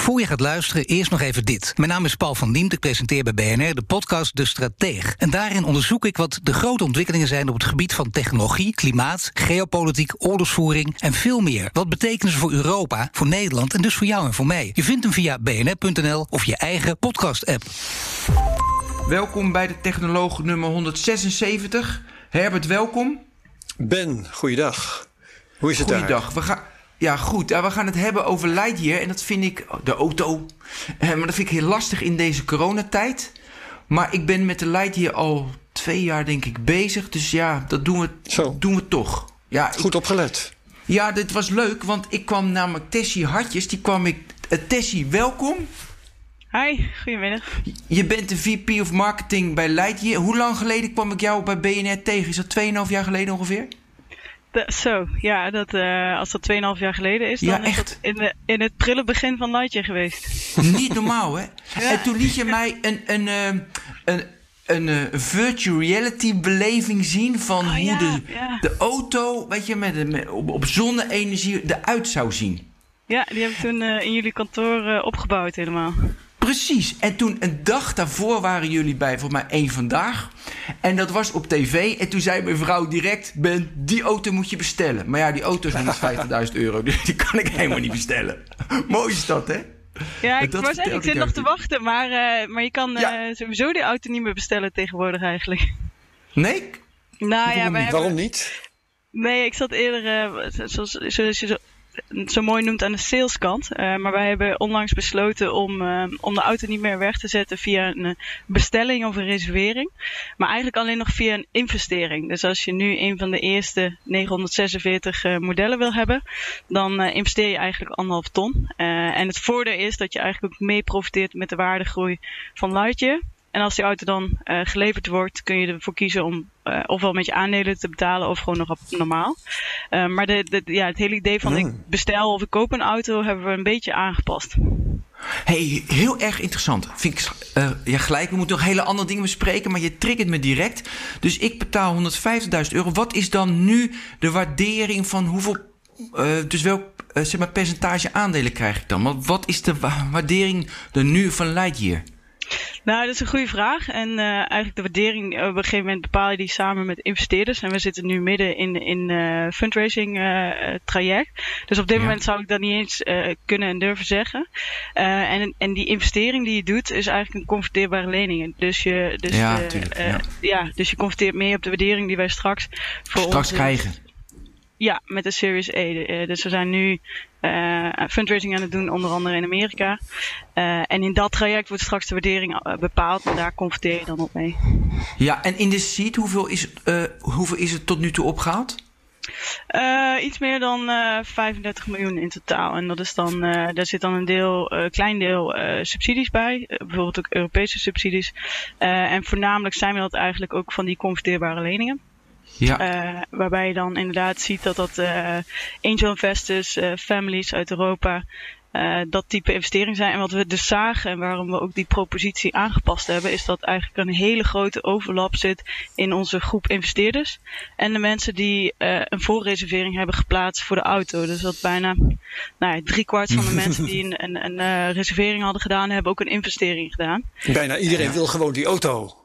Voor je gaat luisteren, eerst nog even dit. Mijn naam is Paul van Diemt, ik presenteer bij BNR de podcast De Strateeg. En daarin onderzoek ik wat de grote ontwikkelingen zijn op het gebied van technologie, klimaat, geopolitiek, oorlogsvoering en veel meer. Wat betekenen ze voor Europa, voor Nederland en dus voor jou en voor mij? Je vindt hem via bnr.nl of je eigen podcast-app. Welkom bij de Technoloog nummer 176. Herbert, welkom. Ben, goeiedag. Hoe is het Goeiedag. daar? We gaan, ja, goed. we gaan het hebben over Lightyear. En dat vind ik, de auto. Eh, maar dat vind ik heel lastig in deze coronatijd. Maar ik ben met de Lightyear al twee jaar, denk ik, bezig. Dus ja, dat doen we, Zo. doen we toch. Ja, ik- Goed opgelet. ja, dit was leuk. Want ik kwam namelijk Tessie Hartjes. Die kwam ik... eh, Tessie, welkom. Hi, goedemiddag. Je bent de VP of Marketing bij Lightyear. Hoe lang geleden kwam ik jou bij BNR tegen? Is dat 2,5 jaar geleden ongeveer? Zo, ja, dat, eh, als dat 2,5 jaar geleden is, Ja, dan is echt. dat in, de, in het prille begin van Lightyear geweest. Niet normaal, hè? En toen liet je mij een, een, ehm, een, een, eh, virtual reality beleving zien van Oh, hoe ja, de, ja. de auto, weet je, met, met, op, op zonne-energie eruit zou zien. Ja, die heb ik toen eh, in jullie kantoor opgebouwd helemaal. Precies. En toen een dag daarvoor waren jullie bij voor mij één vandaag. En dat was op tv. En toen zei mijn vrouw direct: Ben, die auto moet je bestellen. Maar ja, die auto is 150.000 euro. Dus die kan ik helemaal niet bestellen. Mooi is dat, hè? Ja, ik vertelde ik zit nog te niet. wachten, maar, eh, maar je kan eh, Ja. sowieso die auto niet meer bestellen tegenwoordig eigenlijk. Nee? Nou ja, wij hebben, Waarom niet? Nee, ik zat eerder, eh, zoals, zoals je zo, zo mooi noemt, aan de saleskant. Eh, maar wij hebben onlangs besloten om, eh, om de auto niet meer weg te zetten via een eh, bestelling of een reservering. Maar eigenlijk alleen nog via een investering. Dus als je nu een van de eerste 946 eh, modellen wil hebben, dan investeer je eigenlijk anderhalf ton. En het voordeel is dat je eigenlijk ook mee profiteert met de waardegroei van Lightyear. En als die auto dan eh, geleverd wordt, kun je ervoor kiezen om eh, ofwel met je aandelen te betalen of gewoon nog op normaal. Eh, maar de, de, ja, het hele idee van ik bestel of ik koop een auto hebben we een beetje aangepast. Hey, heel erg interessant. Vind ik ja, gelijk. We moeten nog hele andere dingen bespreken, maar je triggert me direct. Dus ik betaal 150.000 euro. Wat is dan nu de waardering van hoeveel. dus welk zeg maar, percentage aandelen krijg ik dan? Want wat is de wa- waardering er nu van Lightyear? Nou, dat is een goede vraag. En eh, eigenlijk de waardering, eh, op een gegeven moment bepaal je die samen met investeerders. En we zitten nu midden in in eh fundraising traject. Dus op dit Ja. moment zou ik dat niet eens kunnen en durven zeggen. En, en die investering die je doet, is eigenlijk een converteerbare lening. Dus je, dus, Ja, tuurlijk, ja. ja, dus je converteert meer op de waardering die wij straks voor Straks onze- krijgen. Ja, met de Series A. Eh, dus we zijn nu eh, fundraising aan het doen, onder andere in Amerika. Eh, en in dat traject wordt straks de waardering bepaald en daar converteer je dan op mee. Ja, en in de seed, hoeveel is, het, hoeveel is het tot nu toe opgehaald? Eh, iets meer dan eh 35 miljoen in totaal. En dat is dan, daar zit dan een deel, klein deel subsidies bij. Bijvoorbeeld ook Europese subsidies. En voornamelijk zijn we dat eigenlijk ook van die converteerbare leningen. Ja. Eh, waarbij je dan inderdaad ziet dat dat eh, angel investors, eh, families uit Europa, eh, dat type investering zijn. En wat we dus zagen en waarom we ook die propositie aangepast hebben, is dat eigenlijk een hele grote overlap zit in onze groep investeerders. En de mensen die eh, een voorreservering hebben geplaatst voor de auto. Dus dat bijna nou, ja, drie kwart van de mensen die een, een, een eh, reservering hadden gedaan, hebben ook een investering gedaan. Bijna iedereen wil gewoon die auto.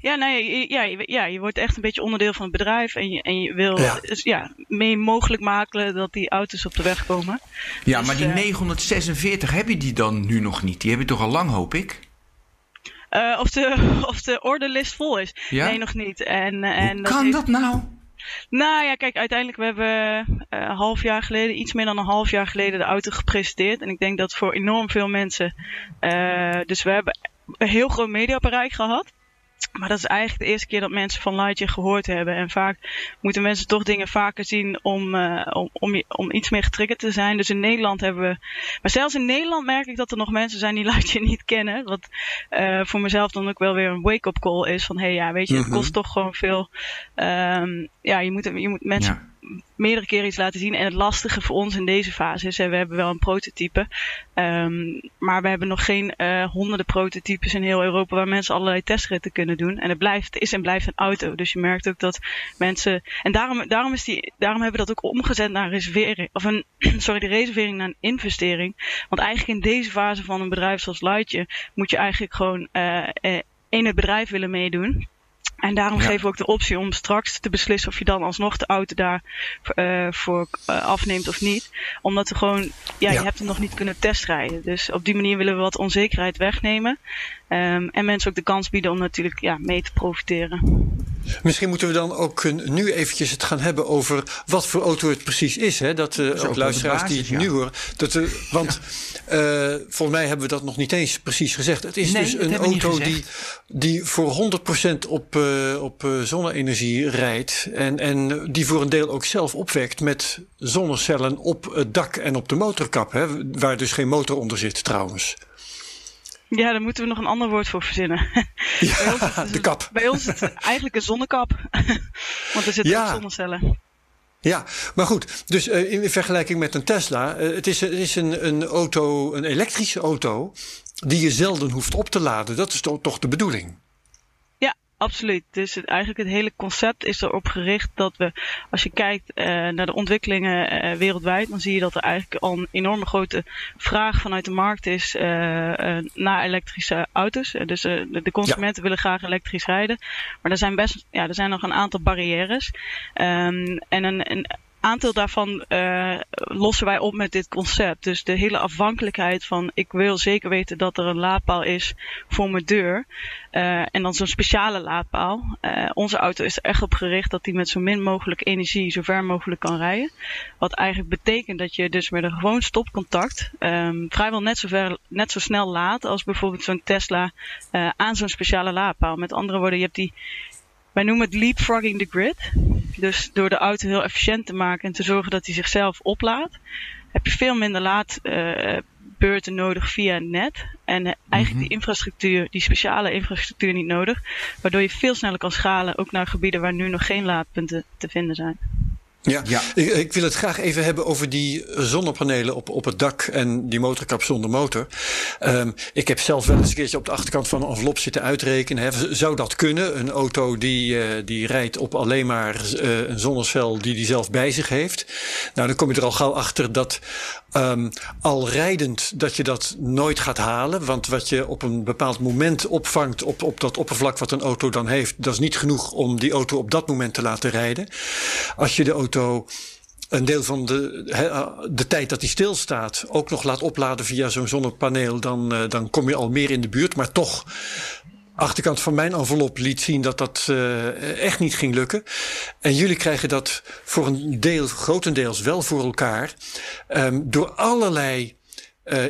Ja, nee, je- ja, je- ja, je wordt echt een beetje onderdeel van het bedrijf. En je, en je wil Ja. dus, ja, mee mogelijk maken dat die auto's op de weg komen. ja, dus, maar die eh, 946, heb je die dan nu nog niet? Die heb je toch al lang, hoop ik? Eh, of, de, of de orderlist vol is. Ja? Nee, nog niet. En, en Hoe kan heeft- dat nou? Nou ja, kijk, uiteindelijk we hebben eh, een half jaar geleden, iets meer dan een half jaar geleden, de auto gepresenteerd. En ik denk dat voor enorm veel mensen. eh, dus we hebben een heel groot mediabereik gehad. Maar dat is eigenlijk de eerste keer dat mensen van Lightyear gehoord hebben. En vaak moeten mensen toch dingen vaker zien om, eh, om, om, om iets meer getriggerd te zijn. Dus in Nederland hebben we. Maar zelfs in Nederland merk ik dat er nog mensen zijn die Lightyear niet kennen. Wat eh, voor mezelf dan ook wel weer een wake-up call is. Van hé, hey, ja, weet je, het Mhm. kost toch gewoon veel. Ehm, ja, je moet, je moet mensen Ja. Meerdere keren iets laten zien. En het lastige voor ons in deze fase is, hè, we hebben wel een prototype. Um, maar we hebben nog geen uh, honderden prototypes in heel Europa waar mensen allerlei testritten kunnen doen. En het blijft, is en blijft een auto. Dus je merkt ook dat mensen. En daarom, daarom, is die, daarom hebben we dat ook omgezet naar reservering. Of een, sorry, de reservering naar een investering. Want eigenlijk in deze fase van een bedrijf zoals Lightje moet je eigenlijk gewoon uh, in het bedrijf willen meedoen. En daarom geven we ook de optie om straks te beslissen of je dan alsnog de auto daar uh, voor uh, afneemt of niet. Omdat we gewoon, ja, ja, je hebt hem nog niet kunnen testrijden. Dus op die manier willen we wat onzekerheid wegnemen. Um, en mensen ook de kans bieden om natuurlijk ja, mee te profiteren. Misschien moeten we dan ook nu eventjes het gaan hebben over wat voor auto het precies is. Hè? Dat uh, ook luisteraars basis, die het ja. nu horen. Dat, uh, want ja. uh, volgens mij hebben we dat nog niet eens precies gezegd. Het is nee, dus een auto die, die voor 100% op, op zonne-energie rijdt. En, en die voor een deel ook zelf opwekt met zonnecellen op het dak en op de motorkap. Hè? Waar dus geen motor onder zit trouwens. Ja, daar moeten we nog een ander woord voor verzinnen. Ja, het, de kap. Bij ons is het eigenlijk een zonnekap. Want er zitten Ja. ook zonnecellen. Ja, maar goed. Dus uh, in vergelijking met een Tesla, uh, het is, het is een, een auto, een elektrische auto, die je zelden hoeft op te laden. Dat is toch de bedoeling? Absoluut. Dus het, eigenlijk het hele concept is erop gericht dat we, als je kijkt uh, naar de ontwikkelingen uh, wereldwijd, dan zie je dat er eigenlijk al een enorme grote vraag vanuit de markt is uh, naar elektrische auto's. dus de, de, consumenten ja. willen graag elektrisch rijden, maar er zijn best, ja, er zijn nog een aantal barrières. Um, en een, een aantal daarvan uh, lossen wij op met dit concept. Dus de hele afhankelijkheid van ik wil zeker weten dat er een laadpaal is voor mijn deur. Uh, en dan zo'n speciale laadpaal. Uh, onze auto is er echt op gericht dat die met zo min mogelijk energie zo ver mogelijk kan rijden. Wat eigenlijk betekent dat je dus met een gewoon stopcontact um, vrijwel net zo, ver, net zo snel laat als bijvoorbeeld zo'n Tesla aan zo'n speciale laadpaal. Met andere woorden, je hebt die wij noemen het leapfrogging the grid. Dus door de auto heel efficiënt te maken en te zorgen dat hij zichzelf oplaadt, heb je veel minder laadbeurten uh, nodig via het net. En uh, eigenlijk mm-hmm. die infrastructuur, die speciale infrastructuur niet nodig. Waardoor je veel sneller kan schalen, ook naar gebieden waar nu nog geen laadpunten te vinden zijn. Ja, ja. Ik, ik, wil het graag even hebben over die zonnepanelen op, op het dak en die motorkap zonder motor. Um, ik heb zelf wel eens een keertje op de achterkant van een envelop zitten uitrekenen. Hè. Zou dat kunnen? Een auto die, uh, die rijdt op alleen maar uh, een zonnecel die die zelf bij zich heeft. Nou, dan kom je er al gauw achter dat um, al rijdend dat je dat nooit gaat halen. Want wat je op een bepaald moment opvangt op, op dat oppervlak wat een auto dan heeft, dat is niet genoeg om die auto op dat moment te laten rijden. Als je de auto een deel van de, de tijd dat hij stilstaat ook nog laat opladen via zo'n zonnepaneel, dan, dan kom je al meer in de buurt. Maar toch, achterkant van mijn envelop liet zien dat dat uh, echt niet ging lukken. En jullie krijgen dat voor een deel, grotendeels wel voor elkaar. Um, door allerlei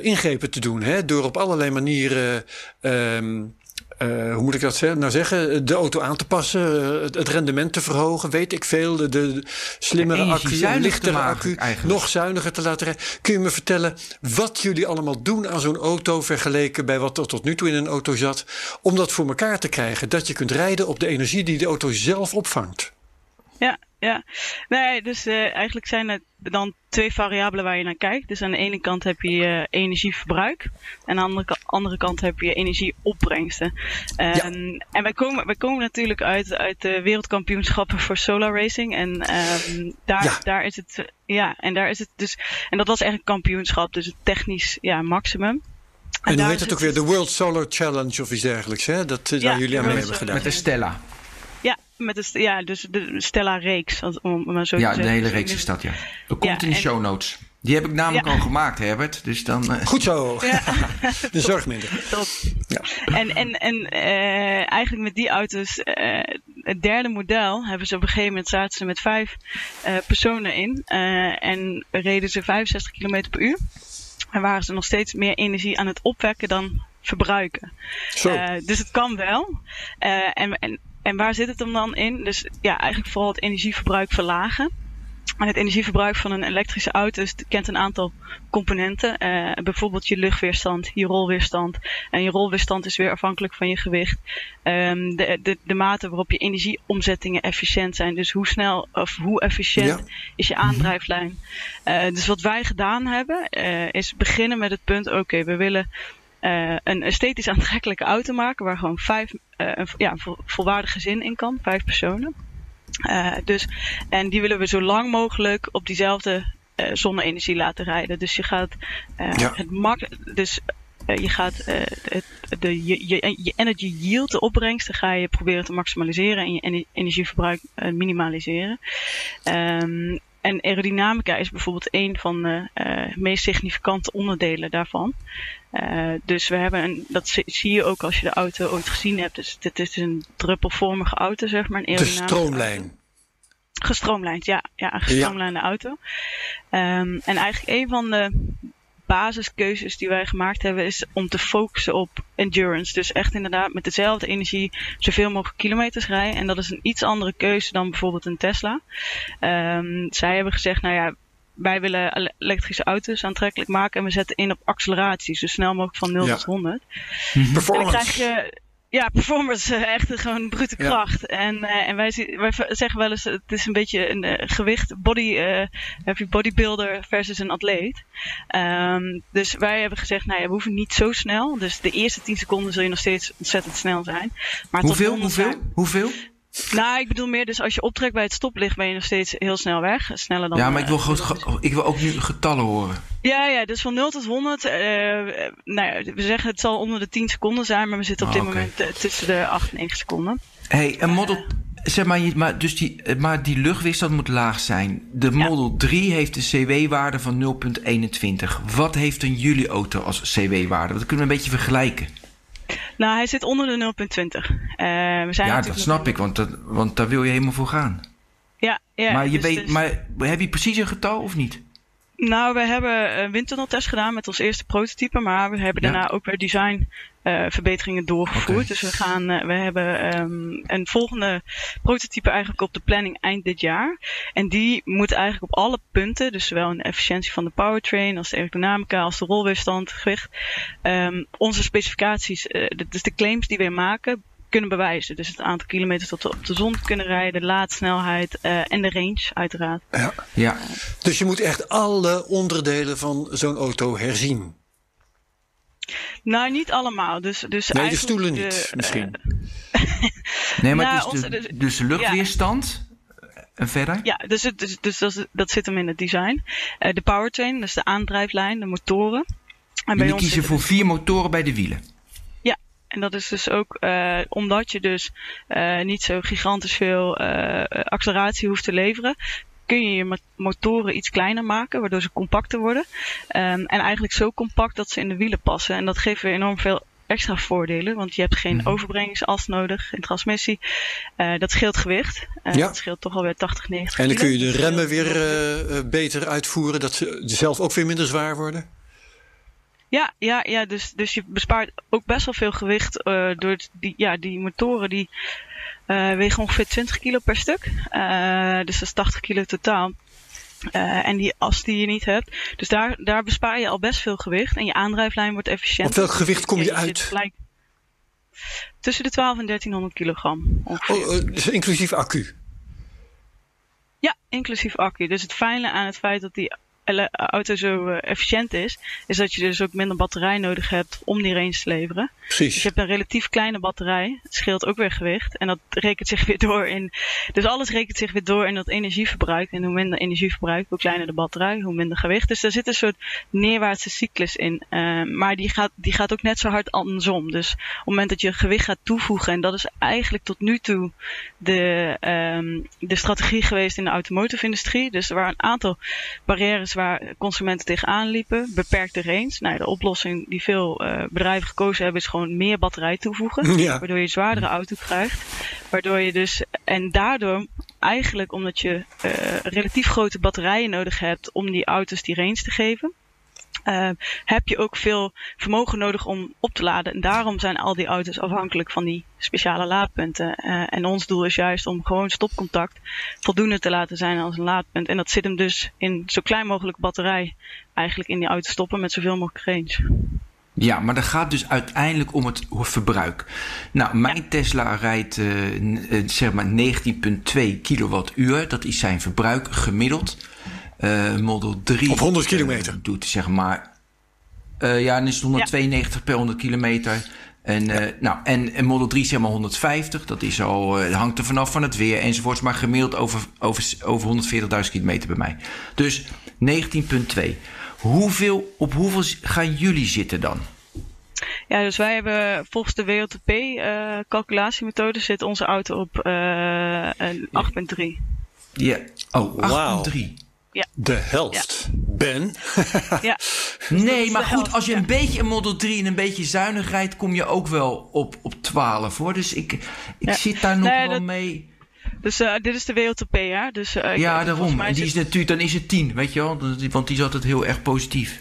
ingrepen te doen. Hè? Door op allerlei manieren. Um, uh, hoe moet ik dat nou zeggen? De auto aan te passen, uh, het rendement te verhogen, weet ik veel. De, de slimmere accu, lichtere accu, eigenlijk. nog zuiniger te laten rijden. Kun je me vertellen wat jullie allemaal doen aan zo'n auto vergeleken bij wat er tot nu toe in een auto zat, om dat voor elkaar te krijgen? Dat je kunt rijden op de energie die de auto zelf opvangt. Ja, ja. Nee, dus uh, eigenlijk zijn het dan twee variabelen waar je naar kijkt. Dus aan de ene kant heb je je energieverbruik. En aan de andere, andere kant heb je energieopbrengsten. Ja. En wij komen, wij komen natuurlijk uit, uit de wereldkampioenschappen voor solar racing. En um, daar, ja. daar is het, ja, en daar is het dus, en dat was echt een kampioenschap, dus het technisch ja, maximum. En, en hoe heet het ook weer? De World Solar Challenge of iets dergelijks, hè? Dat uh, ja, jullie aan mee hebben gedaan. Met de Stella. Met de, ja, dus de Stella-reeks. Om maar zo ja, te de hele reeks is dat, ja. Dat komt ja, in de show notes. Die heb ik namelijk ja. al gemaakt, Herbert. Dus dan, uh... Goed zo. Ja. de zorg minder. Top. Ja. En, en, en uh, eigenlijk met die auto's, uh, het derde model, hebben ze op een gegeven moment zaten ze met vijf personen in. en reden ze 65 km per uur. En waren ze nog steeds meer energie aan het opwekken dan verbruiken. dus het kan wel. en, en en waar zit het hem dan in? Dus ja, eigenlijk vooral het energieverbruik verlagen. En het energieverbruik van een elektrische auto is, kent een aantal componenten. Uh, bijvoorbeeld je luchtweerstand, je rolweerstand. En je rolweerstand is weer afhankelijk van je gewicht. Um, de, de, de mate waarop je energieomzettingen efficiënt zijn. Dus hoe snel of hoe efficiënt is je aandrijflijn. Uh, dus wat wij gedaan hebben, uh, is beginnen met het punt: oké, okay, we willen een esthetisch aantrekkelijke auto maken. Waar gewoon vijf, een, ja, een volwaardig gezin in kan, vijf personen. Uh, dus, en die willen we zo lang mogelijk op diezelfde uh, zonne-energie laten rijden. Dus je gaat uh, ja. het mak dus je gaat het, de, je, je, energy yield, de opbrengsten, ga je proberen te maximaliseren en je energieverbruik minimaliseren. Um, en aerodynamica is bijvoorbeeld een van de uh, meest significante onderdelen daarvan. Uh, dus we hebben een, dat zie je ook als je de auto ooit gezien hebt. Dus dit is een druppelvormige auto, zeg maar. Een de stroomlijn. Gestroomlijnd, ja. Ja, een gestroomlijnde ja. auto. Um, en eigenlijk een van de basiskeuzes die wij gemaakt hebben is om te focussen op endurance. Dus echt inderdaad met dezelfde energie zoveel mogelijk kilometers rijden. En dat is een iets andere keuze dan bijvoorbeeld een Tesla. Um, zij hebben gezegd, nou ja, wij willen elektrische auto's aantrekkelijk maken en we zetten in op acceleratie, zo snel mogelijk van 0 ja. tot 100. Performance. En dan krijg je ja, performance, uh, echt gewoon brute kracht. Ja. En, uh, en wij, wij, zeggen wel eens, het is een beetje een uh, gewicht, body, heb je bodybuilder versus een atleet. Um, dus wij hebben gezegd, nou ja, we hoeven niet zo snel. Dus de eerste 10 seconden zul je nog steeds ontzettend snel zijn. Maar hoeveel, hoeveel, hoeveel? Nou, ik bedoel meer, dus als je optrekt bij het stoplicht ben je nog steeds heel snel weg. Sneller dan... Ja, maar ik wil, gewoon, ik wil ook nu getallen horen. Ja, ja, dus van 0 tot 100. Uh, nou ja, we zeggen het zal onder de 10 seconden zijn, maar we zitten op dit oh, okay. moment uh, tussen de 8 en 9 seconden. hey, een Model... Zeg maar, maar, dus die, maar die luchtweerstand moet laag zijn. De Model ja. 3 heeft een CW-waarde van 0,21. Wat heeft een jullie auto als CW-waarde? Dat kunnen we een beetje vergelijken. Nou, hij zit onder de 0,20. Uh, we zijn ja, dat snap ik, want, dat, want daar wil je helemaal voor gaan. Ja, ja. Maar, je dus, weet, dus... maar heb je precies een getal of niet? Nou, we hebben een windtunneltest gedaan met ons eerste prototype, maar we hebben ja. daarna ook weer design uh, verbeteringen doorgevoerd. Okay. Dus we gaan, uh, we hebben um, een volgende prototype eigenlijk op de planning eind dit jaar. En die moet eigenlijk op alle punten, dus zowel in de efficiëntie van de powertrain als de aerodynamica, als de rolweerstand, gewicht, um, onze specificaties, uh, dus de claims die we maken, kunnen bewijzen. Dus het aantal kilometers tot we op de zon kunnen rijden, de laadsnelheid uh, en de range uiteraard. Ja. ja. Dus je moet echt alle onderdelen van zo'n auto herzien. Nou, niet allemaal. Dus, dus nee, de stoelen de, niet, misschien. nee, maar nou, dus, de, dus de luchtweerstand... Ja. En verder? Ja, dus, het, dus, dus dat, dat, zit hem in het design. Uh, de powertrain, dus de aandrijflijn, de motoren. En bij ons kiezen voor vier motoren bij de wielen. En dat is dus ook uh, omdat je dus uh, niet zo gigantisch veel uh, acceleratie hoeft te leveren. Kun je je motoren iets kleiner maken, waardoor ze compacter worden. Um, en eigenlijk zo compact dat ze in de wielen passen. En dat geeft weer enorm veel extra voordelen. Want je hebt geen mm -hmm. overbrengingsas nodig in transmissie. Uh, dat scheelt gewicht. Uh, ja. Dat scheelt toch alweer 80, 90 En dan kun je de remmen weer uh, beter uitvoeren. Dat ze zelf ook weer minder zwaar worden. Ja, ja, ja dus, dus je bespaart ook best wel veel gewicht uh, door die, ja, die motoren die uh, wegen ongeveer 20 kilo per stuk. Uh, dus dat is 80 kilo totaal. En die as die je niet hebt. Dus daar, daar bespaar je al best veel gewicht. En je aandrijflijn wordt efficiënt. Op welk gewicht kom je, je uit? Gelijk tussen de 12 en 1300 kilogram. Oh, dus inclusief accu? Ja, inclusief accu. Dus het fijne aan het feit dat die auto zo uh, efficiënt is, is dat je dus ook minder batterij nodig hebt om die range te leveren. Precies. Dus je hebt een relatief kleine batterij, het scheelt ook weer gewicht en dat rekent zich weer door in, dus alles rekent zich weer door in dat energieverbruik en hoe minder energieverbruik, hoe kleiner de batterij, hoe minder gewicht. Dus daar zit een soort neerwaartse cyclus in, uh, maar die gaat, die gaat ook net zo hard andersom. Dus op het moment dat je gewicht gaat toevoegen en dat is eigenlijk tot nu toe de, um, de strategie geweest in de automotive industrie. Dus er waren een aantal barrières waar consumenten tegenaan liepen. Beperkte range. Nou, de oplossing die veel uh, bedrijven gekozen hebben is gewoon meer batterij toevoegen. Ja. Waardoor je een zwaardere auto krijgt. Waardoor je dus, en daardoor eigenlijk omdat je uh, relatief grote batterijen nodig hebt om die auto's die range te geven. Uh, heb je ook veel vermogen nodig om op te laden. En daarom zijn al die auto's afhankelijk van die speciale laadpunten. Uh, en ons doel is juist om gewoon stopcontact voldoende te laten zijn als een laadpunt. En dat zit hem dus in zo klein mogelijk batterij eigenlijk in die auto stoppen met zoveel mogelijk range. Ja, maar dat gaat dus uiteindelijk om het verbruik. Nou, mijn Tesla rijdt uh, zeg maar 19,2 kilowattuur. Dat is zijn verbruik gemiddeld. Uh, Model 3. Op 100 kilometer. doet zeg maar. ja, dan is het 192 per 100 kilometer. En, ja. nou, en, en Model 3 zeg maar 150. Dat is al, hangt er vanaf van het weer enzovoorts. Maar gemiddeld over, over, over 140.000 kilometer bij mij. Dus 19,2. Hoeveel, op hoeveel gaan jullie zitten dan? Ja, dus wij hebben volgens de WLTP-calculatiemethode uh, zit onze auto op uh, 8,3. Ja, oh, 8,3. Ja. De helft. Ja. Ben. ja. Nee, maar goed, als je een beetje een Model 3 en een beetje zuinig rijdt, kom je ook wel op, op 12 hoor. Dus ik, ik ja. zit daar nog nee, wel dat... mee. Dus uh, dit is de WLTP, ja? Dus, uh, ja, daarom. En die is natuurlijk, dan is het 10, weet je wel? Want die is altijd heel erg positief.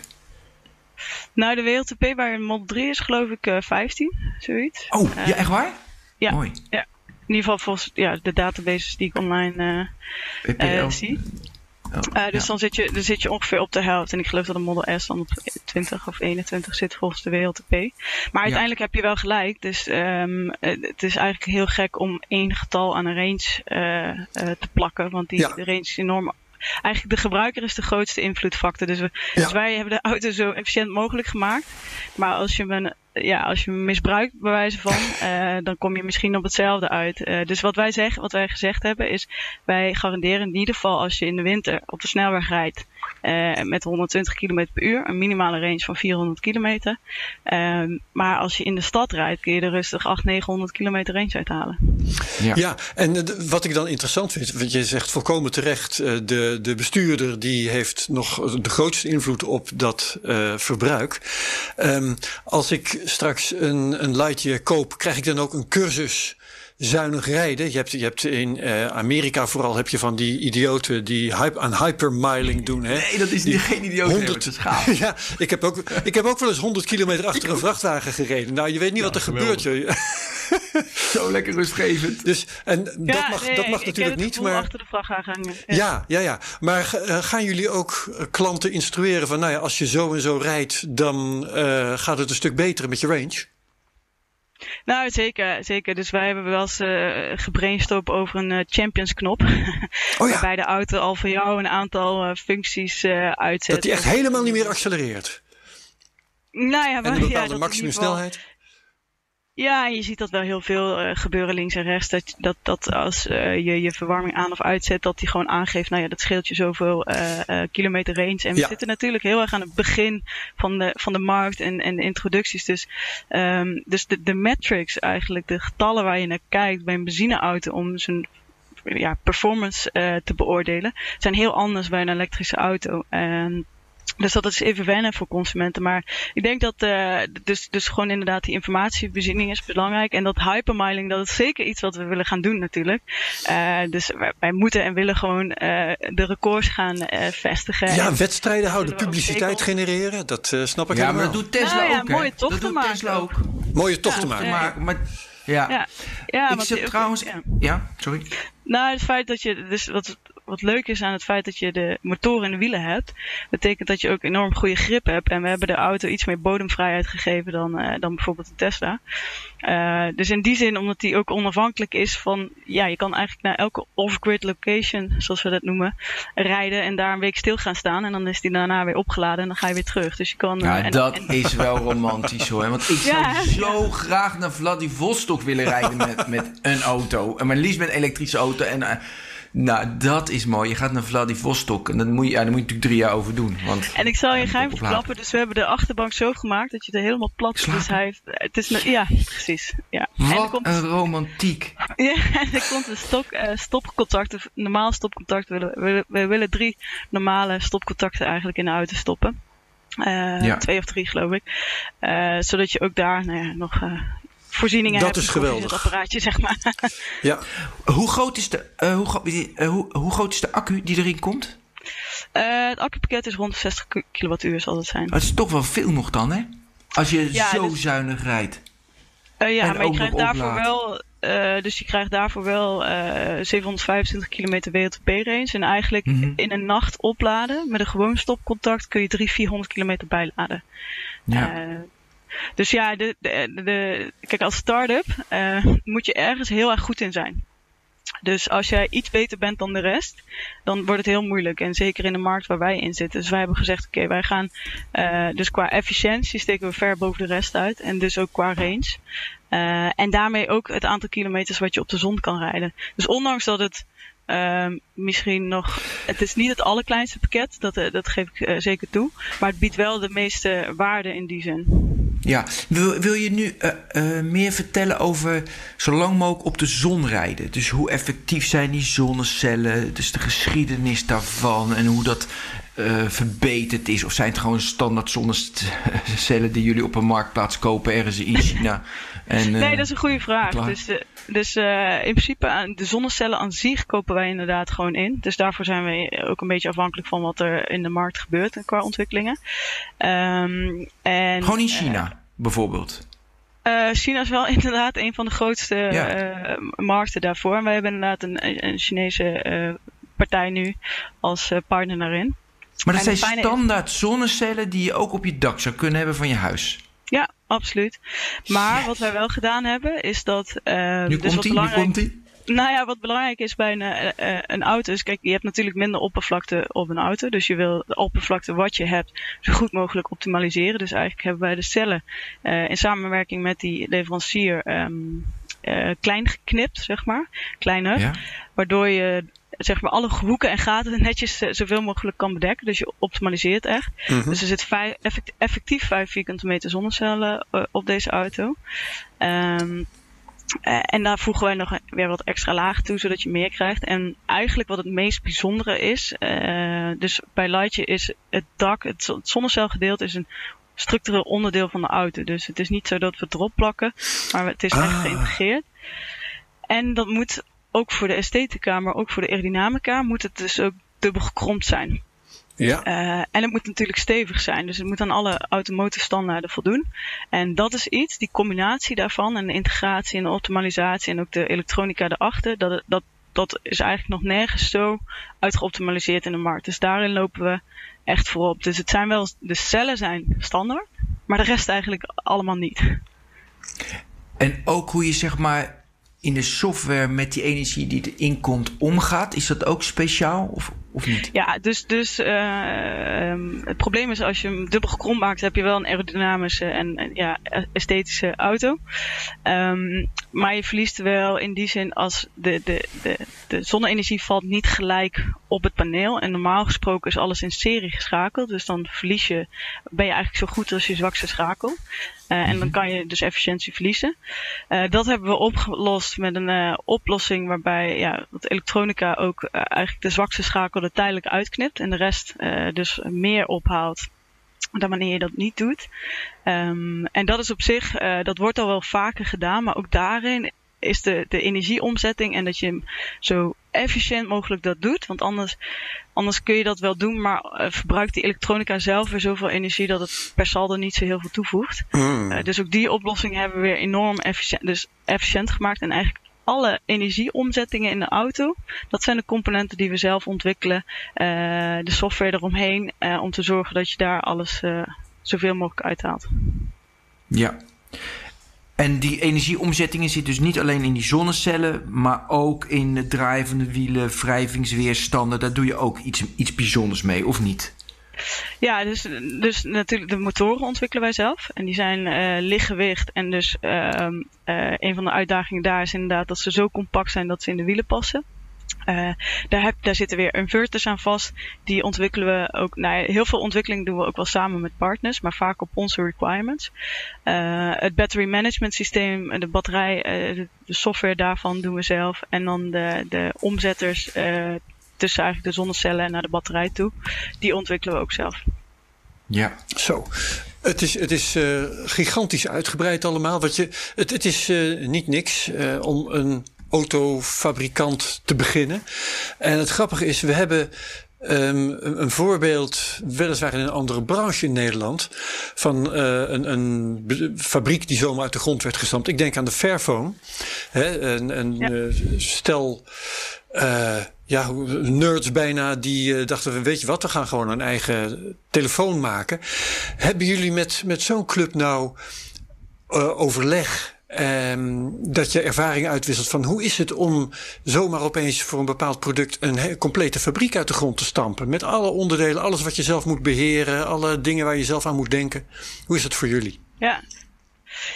Nou, de WLTP bij een Model 3 is geloof ik uh, 15, zoiets. Oh, ja, echt waar? Ja. Mooi. Ja. In ieder geval volgens ja, de databases die ik online uh, zie. Oh, uh, dus ja. dan, zit je, dan zit je ongeveer op de helft. En ik geloof dat een Model S dan op 20 of 21 zit volgens de WLTP. Maar uiteindelijk heb je wel gelijk. Dus um, het is eigenlijk heel gek om één getal aan een range uh, uh, te plakken. Want die ja. range is enorm eigenlijk de gebruiker is de grootste invloedfactor. Dus, we, ja. dus wij hebben de auto zo efficiënt mogelijk gemaakt. Maar als je hem, ja, als je hem misbruikt, bij wijze van, uh, dan kom je misschien op hetzelfde uit. Uh, dus wat wij, zeggen, wat wij gezegd hebben is, wij garanderen in ieder geval als je in de winter op de snelweg rijdt. Uh, met 120 km per uur, een minimale range van 400 kilometer. Uh, maar als je in de stad rijdt, kun je er rustig 800, 900 kilometer range uithalen. Ja, ja en wat ik dan interessant vind, want je zegt volkomen terecht, uh, de, de bestuurder die heeft nog de grootste invloed op dat uh, verbruik. Um, als ik straks een, een Lightyear koop, krijg ik dan ook een cursus zuinig rijden. Je hebt, je hebt in uh, Amerika vooral heb je van die idioten die hype, aan hypermiling doen. Hè? Nee, dat is die, geen idioot. 100, ja, ik heb, ook, ik heb ook wel eens 100 kilometer achter een vrachtwagen gereden. Nou, je weet niet ja, wat er geweldig. gebeurt. Zo lekker rustgevend. Dus, en dat mag, nee, dat mag natuurlijk niet. Maar achter de vrachtwagen ja. ja, ja, ja. Maar uh, gaan jullie ook klanten instrueren van, nou ja, als je zo en zo rijdt, dan uh, gaat het een stuk beter met je range? Nou, zeker, zeker. Dus wij hebben wel eens uh, gebrainstormd over een uh, champions knop. Oh ja. Waarbij de auto al voor jou een aantal uh, functies uitzet. Dat die echt helemaal niet meer accelereert. Nou ja, maar, en een bepaalde ja, maximumsnelheid. Ja, en je ziet dat wel heel veel uh, gebeuren links en rechts. Dat, dat, dat als uh, je je verwarming aan of uitzet, dat die gewoon aangeeft, nou ja, dat scheelt je zoveel uh, kilometer range. En we ja. zitten natuurlijk heel erg aan het begin van de, van de markt en, en de introducties. Dus, um, dus de, de metrics eigenlijk, de getallen waar je naar kijkt bij een benzineauto om zijn ja, performance te beoordelen, zijn heel anders bij een elektrische auto. En dus dat is even wennen voor consumenten. Maar ik denk dat uh, dus, dus gewoon inderdaad die informatievoorziening is belangrijk. En dat hypermiling, dat is zeker iets wat we willen gaan doen natuurlijk. Uh, dus wij, wij, moeten en willen gewoon uh, de records gaan vestigen. Ja, wedstrijden houden, publiciteit genereren. Dat snap ik ja, helemaal. maar dat doet Tesla nou, ja, ook. Mooie tochten dat doet. Tesla ook. Mooie tochten ja, maken. Maar, maar, ja. Ja, ja ik zit trouwens... Ja. ja, sorry. Nou, het feit dat je... Dus wat, wat leuk is aan het feit dat je de motor en de wielen hebt, betekent dat je ook enorm goede grip hebt. En we hebben de auto iets meer bodemvrijheid gegeven dan, uh, dan bijvoorbeeld de Tesla. Uh, dus in die zin, omdat die ook onafhankelijk is van, ja, je kan eigenlijk naar elke off-grid location, zoals we dat noemen, rijden en daar een week stil gaan staan. En dan is die daarna weer opgeladen en dan ga je weer terug. Dus je kan. Ja, en, dat en, is wel romantisch hoor. Want ik zou Ja, zo ja. graag naar Vladivostok willen rijden met, met een auto. En maar liefst met een elektrische auto. En uh, nou, dat is mooi. Je gaat naar Vladivostok. En dan moet je, ja, dan moet je natuurlijk drie jaar over doen. Want, En ik zal je geheim verklappen. Dus we hebben de achterbank zo gemaakt dat je er helemaal plat. Dus hij heeft, het is, een- ja, precies. Ja. En er Wat komt, een romantiek. ja, en er komt een stok, eh, stopcontact, een normaal stopcontact. We willen, we, we willen drie normale stopcontacten eigenlijk in de auto stoppen. Eh, Ja. Twee of drie geloof ik. Eh, zodat je ook daar nou ja, nog eh, voorzieningen Dat hebt. is voor geweldig. Het apparaatje, zeg maar. Ja. Hoe groot is de, eh, hoe, eh, hoe, hoe groot is de accu die erin komt? het accupakket is rond de 60 kilowattuur zal het zijn. Dat is toch wel veel nog dan, hè? Als je Ja, zo dus- zuinig rijdt. Eh, ja, En maar je krijgt daarvoor wel, eh, dus je krijgt daarvoor wel eh 725 kilometer WLTP-range. En eigenlijk Mhm. in een nacht opladen met een gewoon stopcontact kun je 300, 400 kilometer bijladen. Ja. Dus ja, de, de, kijk, als start-up eh, moet je ergens heel erg goed in zijn. Dus als jij iets beter bent dan de rest, dan wordt het heel moeilijk. En zeker in de markt waar wij in zitten. Dus wij hebben gezegd, oké, wij gaan eh, dus qua efficiëntie steken we ver boven de rest uit. En dus ook qua range. Eh, en daarmee ook het aantal kilometers wat je op de zon kan rijden. Dus ondanks dat het ehm, misschien nog. Het is niet het allerkleinste pakket, dat, dat geef ik zeker toe. Maar het biedt wel de meeste waarde in die zin. Ja, wil, wil je nu eh, eh, meer vertellen over zo lang mogelijk op de zon rijden? Dus hoe effectief zijn die zonnecellen? Dus de geschiedenis daarvan en hoe dat eh, verbeterd is? Of zijn het gewoon standaard zonnecellen die jullie op een marktplaats kopen ergens in China? En, Nee, dat is een goede vraag. Dus, dus eh, in principe, de zonnecellen aan zich kopen wij inderdaad gewoon in. Dus daarvoor zijn we ook een beetje afhankelijk van wat er in de markt gebeurt qua ontwikkelingen. Ehm, en, gewoon in China, bijvoorbeeld. eh, China is wel inderdaad een van de grootste Ja. eh, markten daarvoor. En wij hebben inderdaad een, een Chinese eh, partij nu als eh, partner daarin. Maar dat En zijn is- standaard zonnecellen die je ook op je dak zou kunnen hebben van je huis. Ja, absoluut. Maar wat wij wel gedaan hebben, is dat. eh, Nu dus wat komt nu belangrijk- komt ie. Nou ja, wat belangrijk is bij een, eh, eh, een auto is, kijk, je hebt natuurlijk minder oppervlakte op een auto. Dus je wil de oppervlakte wat je hebt zo goed mogelijk optimaliseren. Dus eigenlijk hebben wij de cellen eh, in samenwerking met die leverancier ehm, eh, klein geknipt, zeg maar. Kleiner. Ja? Waardoor je zeg maar alle hoeken en gaten netjes eh, zoveel mogelijk kan bedekken. Dus je optimaliseert echt. Dus er zit vijf, effect- effectief 5 vierkante meter zonnecellen eh, op deze auto. Ehm, eh, en daar voegen wij nog weer wat extra lagen toe, zodat je meer krijgt. En eigenlijk wat het meest bijzondere is, dus bij Lightje is het dak, het, het zonnecelgedeelte is een structureel onderdeel van de auto. Dus het is niet zo dat we erop plakken, maar het is echt Ah. geïntegreerd. En dat moet ook voor de esthetica, maar ook voor de aerodynamica, moet het dus ook dubbel gekromd zijn. Ja. Eh, en het moet natuurlijk stevig zijn. Dus het moet aan alle automotive standaarden voldoen. En dat is iets, die combinatie daarvan en de integratie en de optimalisatie en ook de elektronica erachter, dat, dat, dat is eigenlijk nog nergens zo uitgeoptimaliseerd in de markt. Dus daarin lopen we echt voorop. Dus het zijn wel, de cellen zijn standaard, maar de rest eigenlijk allemaal niet. En ook hoe je zeg maar in de software met die energie die erin komt omgaat. Is dat ook speciaal of, of niet? Ja, dus, dus eh, ehm, het probleem is als je hem dubbel gekromd maakt, heb je wel een aerodynamische en, en ja, esthetische auto. Ehm, maar je verliest wel in die zin als de, de, de, de zonne-energie valt niet gelijk op het paneel. En normaal gesproken is alles in serie geschakeld. Dus dan verlies je, ben je eigenlijk zo goed als je zwakste schakel. Eh, en dan kan je dus efficiëntie verliezen. Eh, dat hebben we opgelost met een eh, oplossing waarbij ja, dat elektronica ook eigenlijk de zwakste schakel er tijdelijk uitknipt en de rest dus meer ophaalt dan wanneer je dat niet doet. Ehm, en dat is op zich, dat wordt al wel vaker gedaan, maar ook daarin is de, de energieomzetting en dat je hem zo efficiënt mogelijk dat doet. Want anders, anders kun je dat wel doen, maar eh, verbruikt die elektronica zelf weer zoveel energie dat het per saldo niet zo heel veel toevoegt. Eh, dus ook die oplossing hebben we weer enorm efficiënt, dus efficiënt gemaakt. En eigenlijk alle energieomzettingen in de auto, dat zijn de componenten die we zelf ontwikkelen. Eh, de software eromheen, om te zorgen dat je daar alles zoveel mogelijk uithaalt. Ja. En die energieomzettingen zitten dus niet alleen in die zonnecellen, maar ook in de drijvende wielen, wrijvingsweerstanden. Daar doe je ook iets, iets bijzonders mee, of niet? Ja, dus, dus natuurlijk de motoren ontwikkelen wij zelf. En die zijn eh lichtgewicht. En dus ehm, eh, een van de uitdagingen daar is inderdaad dat ze zo compact zijn dat ze in de wielen passen. Eh, daar, heb, daar zitten weer inverters aan vast. Die ontwikkelen we ook. Nou, ja, heel veel ontwikkeling doen we ook wel samen met partners, maar vaak op onze requirements. Eh, het battery management systeem, de batterij, eh, de, software daarvan doen we zelf. En dan de, de omzetters eh, tussen eigenlijk de zonnecellen en naar de batterij toe, die ontwikkelen we ook zelf. Ja. Zo. Het is, het is eh, gigantisch uitgebreid allemaal. Wat je, het, het is eh, niet niks eh, om een autofabrikant te beginnen. En het grappige is, we hebben Um, een voorbeeld, weliswaar in een andere branche in Nederland, van uh, een, een, fabriek die zomaar uit de grond werd gestampt. Ik denk aan de Fairphone. Hè, een, een ja. uh, stel uh, ja, nerds bijna die dachten: weet je wat, we gaan gewoon een eigen telefoon maken. Hebben jullie met, met zo'n club nou overleg? Um, dat je ervaring uitwisselt van hoe is het om zomaar opeens voor een bepaald product een complete fabriek uit de grond te stampen. Met alle onderdelen, alles wat je zelf moet beheren, alle dingen waar je zelf aan moet denken. Hoe is het voor jullie? Ja.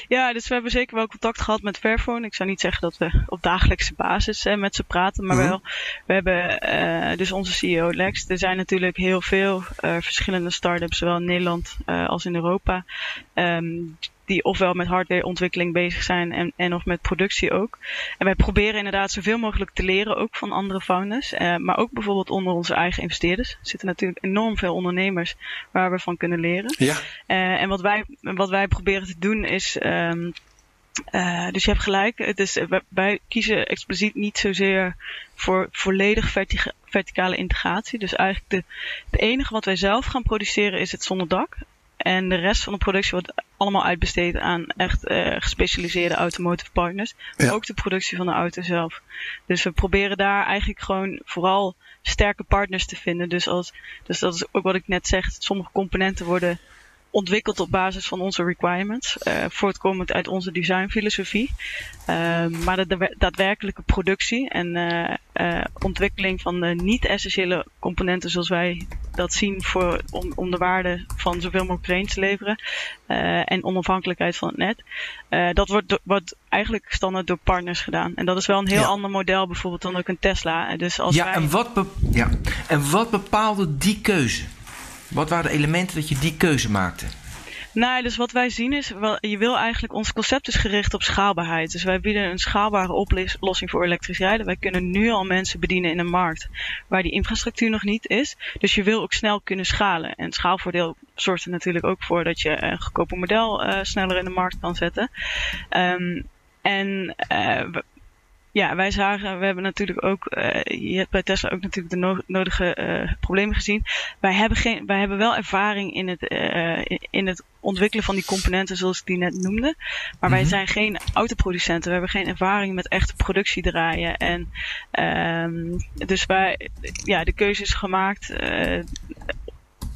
Ja, dus we hebben zeker wel contact gehad met Fairphone. Ik zou niet zeggen dat we op dagelijkse basis uh, met ze praten, maar mm -hmm. wel. We hebben uh, dus onze CEO Lex. Er zijn natuurlijk heel veel uh, verschillende start-ups, zowel in Nederland als in Europa. Um, die ofwel met hardwareontwikkeling bezig zijn en, en of met productie ook. En wij proberen inderdaad zoveel mogelijk te leren, ook van andere founders. Uh, maar ook bijvoorbeeld onder onze eigen investeerders. Er zitten natuurlijk enorm veel ondernemers waar we van kunnen leren. Ja. Uh, en wat wij, wat wij proberen te doen is. Um, uh, dus je hebt gelijk. Het is, wij kiezen expliciet niet zozeer voor volledig vertica verticale integratie. Dus eigenlijk de, het enige wat wij zelf gaan produceren is het zonder dak. En de rest van de productie wordt allemaal uitbesteed aan echt uh, gespecialiseerde automotive partners. Maar ja. ook de productie van de auto zelf. Dus we proberen daar eigenlijk gewoon vooral sterke partners te vinden. Dus, als, dus dat is ook wat ik net zeg. Sommige componenten worden ontwikkeld op basis van onze requirements, uh, voortkomend uit onze designfilosofie. Uh, maar de, de, daadwerkelijke productie en uh, uh, ontwikkeling van de niet-essentiële componenten zoals wij dat zien voor, om, om de waarde van zoveel mogelijk range te leveren en onafhankelijkheid van het net, dat wordt, eigenlijk standaard door partners gedaan. En dat is wel een heel ja. ander model bijvoorbeeld dan ook een Tesla. Dus als ja, wij... en wat ja, en wat bepaalde die keuze? Wat waren de elementen dat je die keuze maakte? Nou, dus wat wij zien is, je wil eigenlijk, ons concept is gericht op schaalbaarheid. Dus wij bieden een schaalbare oplossing voor elektrisch rijden. Wij kunnen nu al mensen bedienen in een markt waar die infrastructuur nog niet is. Dus je wil ook snel kunnen schalen. En schaalvoordeel zorgt er natuurlijk ook voor dat je een goedkoper model uh, sneller in de markt kan zetten. Um, en uh, ja, wij zagen, we hebben natuurlijk ook, uh, je hebt bij Tesla ook natuurlijk de no nodige uh, problemen gezien. Wij hebben, geen, wij hebben wel ervaring in het, uh, in het ontwikkelen van die componenten zoals ik die net noemde. Maar mm -hmm. wij zijn geen autoproducenten. We hebben geen ervaring met echte productie draaien. En um, dus wij, ja, de keuze is gemaakt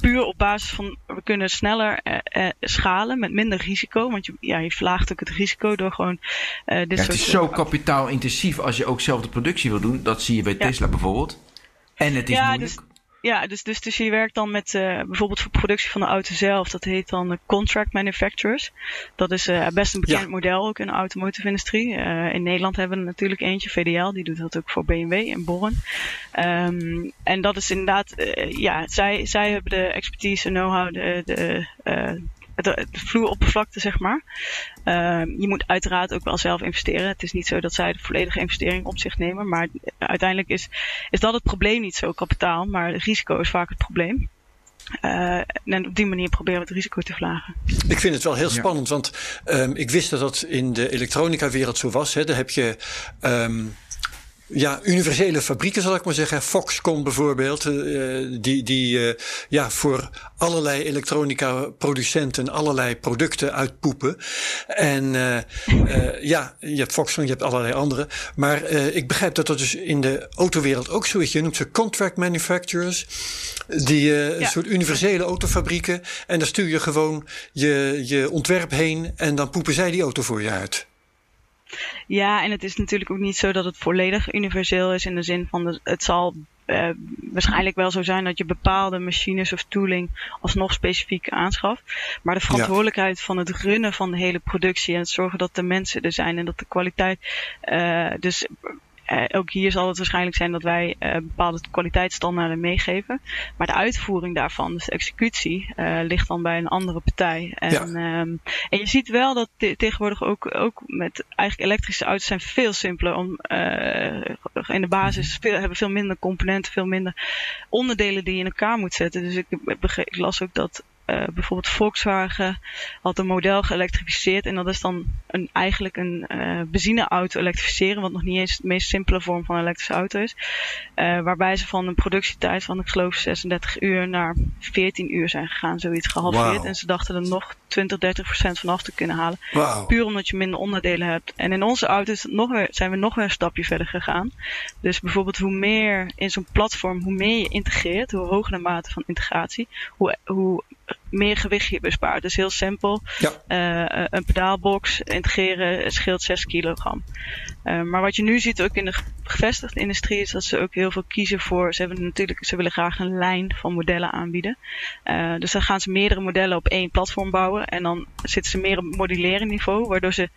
puur op basis van we kunnen sneller uh, uh, schalen met minder risico. Want je, ja, je verlaagt ook het risico door gewoon uh, dit ja, soort... Het is zo kapitaalintensief als je ook zelf de productie wil doen. Dat zie je bij. Tesla bijvoorbeeld. En het is ja, moeilijk. Dus, ja, dus, dus, dus je werkt dan met uh, bijvoorbeeld voor productie van de auto zelf. Dat heet dan contract manufacturers. Dat is uh, best een bekend ja. model ook in de automotive industrie. in Nederland hebben we natuurlijk eentje, VDL. Die doet dat ook voor BMW in Born. Um, en dat is inderdaad, ja, zij, zij hebben de expertise en know-how, de, de de, de vloeroppervlakte, zeg maar. Uh, je moet uiteraard ook wel zelf investeren. Het is niet zo dat zij de volledige investering op zich nemen. Maar uiteindelijk is, is dat het probleem niet zo kapitaal. Maar het risico is vaak het probleem. Uh, en op die manier proberen we het risico te verlagen. Ik vind het wel heel spannend, ja. want um, ik wist dat dat in de elektronica-wereld zo was. Hè. Daar heb je. Um, ja, universele fabrieken zal ik maar zeggen. Foxconn bijvoorbeeld, uh, die, die uh, ja, voor allerlei elektronica producenten allerlei producten uitpoepen. En uh, ja, je hebt Foxconn, je hebt allerlei andere. Maar ik begrijp dat dat dus in de autowereld ook zo is. Je noemt ze contract manufacturers. Die ja. een soort universele autofabrieken. En daar stuur je gewoon je, je ontwerp heen en dan poepen zij die auto voor je uit. Ja, en het is natuurlijk ook niet zo dat het volledig universeel is in de zin van de, het zal uh, waarschijnlijk wel zo zijn dat je bepaalde machines of tooling alsnog specifiek aanschaft. Maar de verantwoordelijkheid ja. van het runnen van de hele productie en het zorgen dat de mensen er zijn en dat de kwaliteit. Uh, dus uh, ook hier zal het waarschijnlijk zijn dat wij uh, bepaalde kwaliteitsstandaarden meegeven. Maar de uitvoering daarvan, dus de executie, uh, ligt dan bij een andere partij. En, ja. um, en je ziet wel dat te tegenwoordig ook, ook met eigenlijk elektrische auto's zijn veel simpeler om in de basis veel, hebben veel minder componenten, veel minder onderdelen die je in elkaar moet zetten. Dus ik, ik las ook dat bijvoorbeeld Volkswagen had een model geëlektrificeerd. En dat is dan een, eigenlijk een uh, benzineauto elektrificeren. Wat nog niet eens de meest simpele vorm van een elektrische auto is. waarbij ze van een productietijd van ik geloof 36 uur naar 14 uur zijn gegaan. Zoiets gehalveerd. En ze dachten er nog 20, 30 procent vanaf te kunnen halen. Puur omdat je minder onderdelen hebt. En in onze auto's nog weer, zijn we nog weer een stapje verder gegaan. Dus bijvoorbeeld hoe meer in zo'n platform, hoe meer je integreert, hoe hoger de mate van integratie, hoe, hoe meer gewicht je bespaart. Dus heel simpel. Ja. Uh, een pedaalbox integreren scheelt 6 kilogram. Uh, maar wat je nu ziet ook in de gevestigde industrie is dat ze ook heel veel kiezen voor. Ze hebben natuurlijk, ze willen graag een lijn van modellen aanbieden. Uh, dus dan gaan ze meerdere modellen op één platform bouwen. En dan zitten ze meer op moduleren niveau, waardoor ze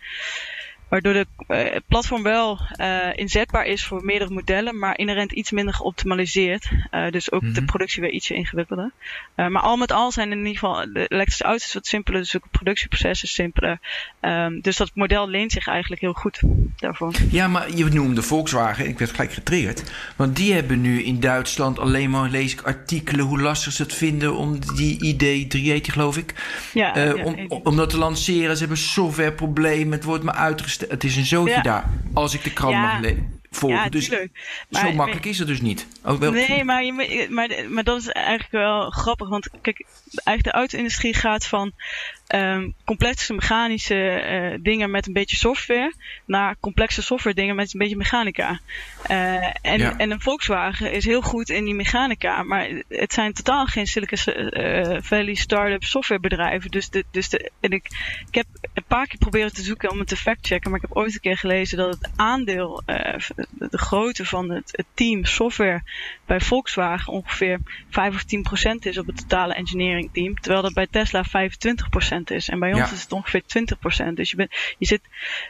Waardoor de uh, platform wel uh, inzetbaar is voor meerdere modellen, maar inherent iets minder geoptimaliseerd. Uh, dus ook mm -hmm. de mhm. productie weer ietsje ingewikkelder. maar al met al zijn in ieder geval de elektrische auto's wat simpeler, dus ook het productieproces is simpeler. Um, dus dat model leent zich eigenlijk heel goed daarvoor. Ja, maar je noemde Volkswagen, ik werd gelijk getriggerd. Want die hebben nu in Duitsland alleen maar, lees ik artikelen, hoe lastig ze het vinden om die ID380 geloof ik. Ja, ja om, om dat te lanceren. Ze hebben softwareproblemen, het wordt maar uitgesteld het is een zootje daar. Als ik de krant mag volgen. Ja, dus maar, zo makkelijk is het dus niet. Oh, wel. Nee, maar, je, maar, maar dat is eigenlijk wel grappig. Want kijk, eigenlijk de auto-industrie gaat van um, complexe mechanische uh, dingen met een beetje software naar complexe software dingen met een beetje mechanica. Uh, en, ja. en een Volkswagen is heel goed in die mechanica, maar het zijn totaal geen Silicon uh, Valley startup softwarebedrijven. Dus, de, dus de, en ik, ik heb een paar keer proberen te zoeken om het te factchecken, maar ik heb ooit een keer gelezen dat het aandeel, de grootte van het, het, team software bij Volkswagen ongeveer 5 of 10 procent is op het totale engineering team, terwijl dat bij Tesla 25 procent is. En bij ons is het ongeveer 20%. Dus je, bent, je zit.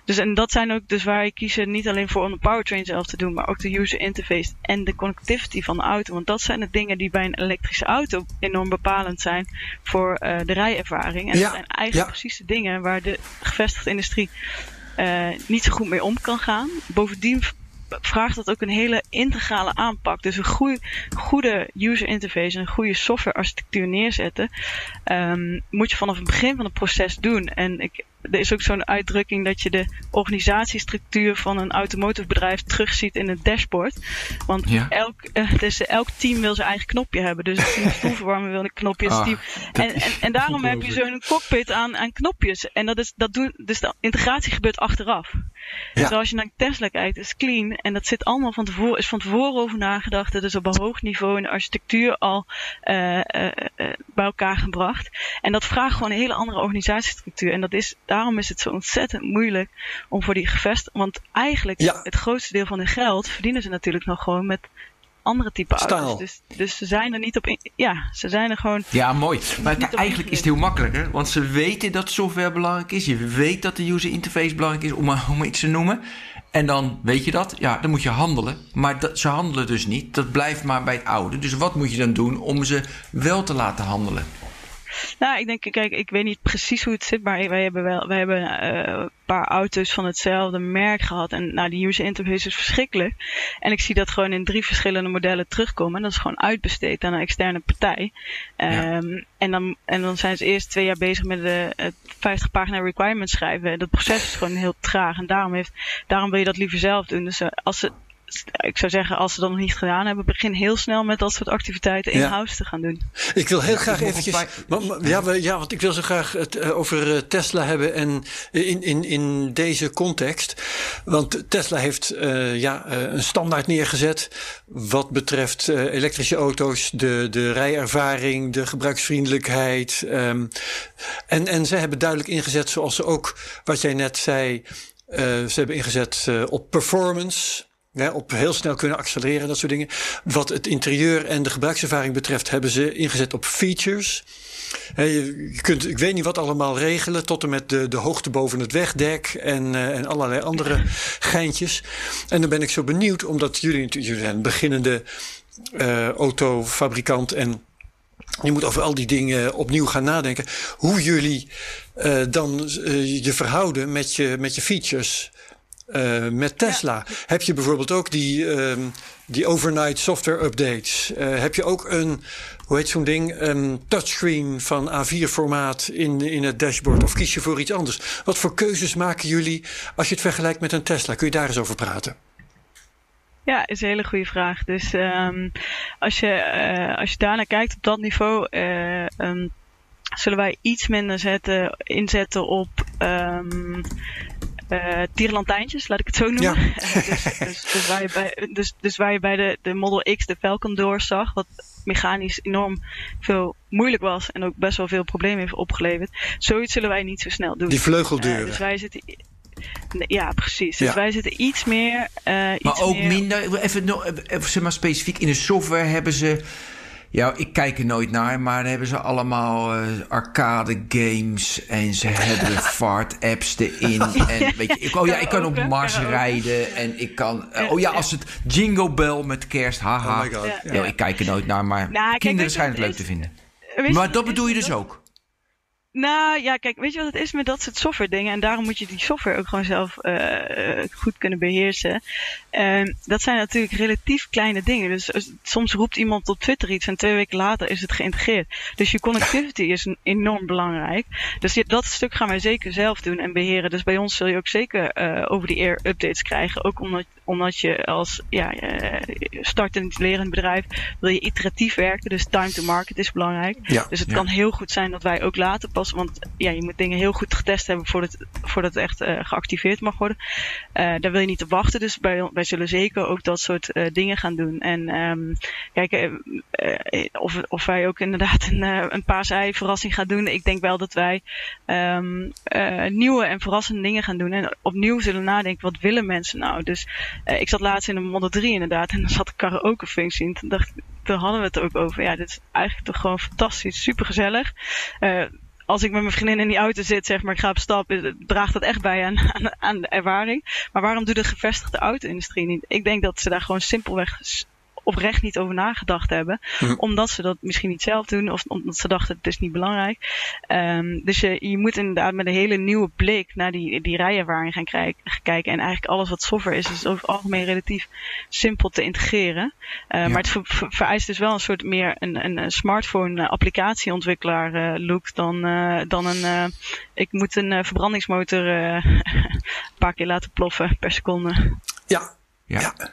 Dus, en dat zijn ook dus waar je kiezen niet alleen voor om de powertrain zelf te doen, maar ook de user interface en de connectivity van de auto. Want dat zijn de dingen die bij een elektrische auto enorm bepalend zijn voor uh, de rijervaring. En dat zijn eigenlijk precies de dingen waar de gevestigde industrie uh, niet zo goed mee om kan gaan. Bovendien vraagt dat ook een hele integrale aanpak. Dus een goede, goede user interface en een goede software architectuur neerzetten, um, moet je vanaf het begin van het proces doen. En ik, er is ook zo'n uitdrukking dat je de organisatiestructuur van een automotive bedrijf terugziet in het dashboard. Want elk, uh, dus elk team wil zijn eigen knopje hebben. Dus het team wil een knopje. Ah, team. En, en, en, daarom heb je zo'n cockpit aan, aan knopjes. En dat is, dat doen, dus de integratie gebeurt achteraf. Ja. Dus als je naar Tesla kijkt, is clean. En dat zit allemaal van tevoren, is van tevoren over nagedacht. Dat is op een hoog niveau in de architectuur al uh, uh, bij elkaar gebracht. En dat vraagt gewoon een hele andere organisatiestructuur. En dat is daarom is het zo ontzettend moeilijk om voor die gevest. Want eigenlijk het grootste deel van hun geld verdienen ze natuurlijk nog gewoon met andere type auto's. Dus, dus ze zijn er niet op in, Ja, ze zijn er gewoon. Ja, mooi. Maar eigenlijk is het heel makkelijker. Want ze weten dat software belangrijk is. Je weet dat de user interface belangrijk is, om, om iets te noemen. En dan weet je dat, ja, dan moet je handelen. Maar dat, ze handelen dus niet. Dat blijft maar bij het oude. Dus wat moet je dan doen om ze wel te laten handelen? Nou, ik denk, kijk, ik weet niet precies hoe het zit, maar wij hebben wel, wij hebben uh, een paar auto's van hetzelfde merk gehad. En nou, die user interface is verschrikkelijk. En ik zie dat gewoon in drie verschillende modellen terugkomen. En dat is gewoon uitbesteed aan een externe partij. Ja. Um, en, dan, en dan zijn ze eerst twee jaar bezig met de, het 50 pagina requirements schrijven. Dat proces is gewoon heel traag. En daarom, heeft, daarom wil je dat liever zelf doen. Dus uh, als ze ik zou zeggen, als ze dat nog niet gedaan hebben, begin heel snel met dat soort activiteiten in-house te gaan doen. Ik wil heel graag eventjes. Ja, we, ja, want ik wil zo graag het uh, over uh, Tesla hebben en in, in, in deze context. Want Tesla heeft uh, ja, een standaard neergezet wat betreft elektrische auto's, de, de rijervaring, de gebruiksvriendelijkheid. Um, en, en ze hebben duidelijk ingezet, zoals ze ook, wat jij net zei, ze hebben ingezet op performance. Op heel snel kunnen accelereren, dat soort dingen. Wat het interieur en de gebruikservaring betreft, hebben ze ingezet op features. je, kunt, ik weet niet wat allemaal regelen, tot en met de, de hoogte boven het wegdek en, uh, en allerlei andere geintjes. En dan ben ik zo benieuwd, omdat jullie, jullie zijn beginnende uh, autofabrikant en je moet over al die dingen opnieuw gaan nadenken. Hoe jullie uh, dan je verhouden met je, met je features. Uh, met Tesla heb je bijvoorbeeld ook die, um, die overnight software updates. Uh, heb je ook een, hoe heet zo'n ding, een touchscreen van A4 formaat in, in het dashboard? Of kies je voor iets anders? Wat voor keuzes maken jullie als je het vergelijkt met een Tesla? Kun je daar eens over praten? Ja, is een hele goede vraag. Dus um, als, je, uh, als je daarnaar kijkt op dat niveau, um, zullen wij iets minder zetten, inzetten op um, uh, tierlantijntjes, laat ik het zo noemen. Ja. dus, dus, dus, waar je bij, dus, dus waar je bij de, de Model X de Falcon Door zag, wat mechanisch enorm veel moeilijk was en ook best wel veel problemen heeft opgeleverd. Zoiets zullen wij niet zo snel doen. Die vleugeldeuren. dus wij zitten ja, precies. Dus wij zitten iets meer. Uh, maar ook minder. Even, even zeg maar specifiek in de software hebben ze. Ja, ik kijk er nooit naar, maar hebben ze allemaal uh, arcade games en ze hebben fart-apps erin. En weet je, ik, oh ja, ik kan op Mars rijden en ik kan. Uh, oh ja, als het Jingle Bell met kerst, haha. Oh my God. Ja. ja. ik kijk er nooit naar, maar nou, kinderen schijnen het leuk te vinden. Maar dat bedoel je dus ook? Nou ja, kijk, weet je wat het is met dat soort software dingen? En daarom moet je die software ook gewoon zelf uh, goed kunnen beheersen. Uh, dat zijn natuurlijk relatief kleine dingen. Dus soms roept iemand op Twitter iets en twee weken later is het geïntegreerd. Dus je connectivity is enorm belangrijk. Dus dat stuk gaan wij zeker zelf doen en beheren. Dus bij ons zul je ook zeker uh, over die air updates krijgen. Ook omdat, omdat je als ja, startend lerend bedrijf wil je iteratief werken. Dus time to market is belangrijk. Ja, dus het ja. kan heel goed zijn dat wij ook later want ja, je moet dingen heel goed getest hebben voordat, voordat het echt uh, geactiveerd mag worden. Uh, daar wil je niet op wachten. Dus wij, wij zullen zeker ook dat soort uh, dingen gaan doen. En um, kijken of, of wij ook inderdaad een, een paasei verrassing gaan doen. Ik denk wel dat wij um, nieuwe en verrassende dingen gaan doen. En opnieuw zullen nadenken, wat willen mensen nou? Dus ik zat laatst in een Model 3 inderdaad. En dan zat de karaoke functie in. Toen dacht toen hadden we het ook over. Ja, dit is eigenlijk toch gewoon fantastisch, super gezellig. Uh, als ik met mijn vriendin in die auto zit, zeg maar, ik ga op stap, draagt dat echt bij aan, aan, aan de ervaring. Maar waarom doet de gevestigde auto-industrie niet? Ik denk dat ze daar gewoon simpelweg oprecht niet over nagedacht hebben. Hm. Omdat ze dat misschien niet zelf doen of omdat ze dachten het is niet belangrijk. Um, dus je, je moet inderdaad met een hele nieuwe blik naar die, die rijervaring gaan, krijg, kijken. En eigenlijk alles wat software is, is over het algemeen relatief simpel te integreren. Uh, Maar het vereist dus wel een soort meer een, een smartphone applicatieontwikkelaar uh, look dan, uh, dan een ik moet een verbrandingsmotor een paar keer laten ploffen per seconde. ja. ja. ja.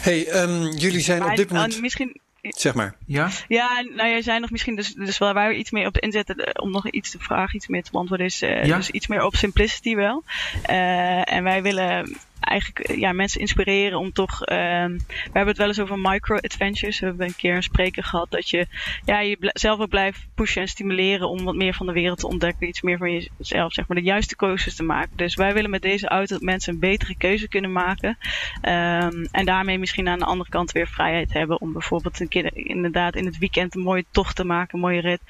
Hey, um, jullie zijn op dit moment. Misschien, Zeg maar. Ja? Ja, nou jij zijn nog misschien, dus, dus waar wij iets meer op inzetten, eh, om nog iets te vragen, iets meer te beantwoorden, is uh, ja? dus iets meer op simplicity wel. Uh, en wij willen eigenlijk ja, mensen inspireren om toch. Uh, we hebben het wel eens over micro-adventures. We hebben een keer een spreker gehad dat je ja, je zelf ook blijft pushen en stimuleren om wat meer van de wereld te ontdekken. Iets meer van jezelf, zeg maar, de juiste keuzes te maken. Dus wij willen met deze auto dat mensen een betere keuze kunnen maken. Um, en daarmee misschien aan de andere kant weer vrijheid hebben om bijvoorbeeld een keer inderdaad in het weekend een mooie tocht te maken, een mooie rit.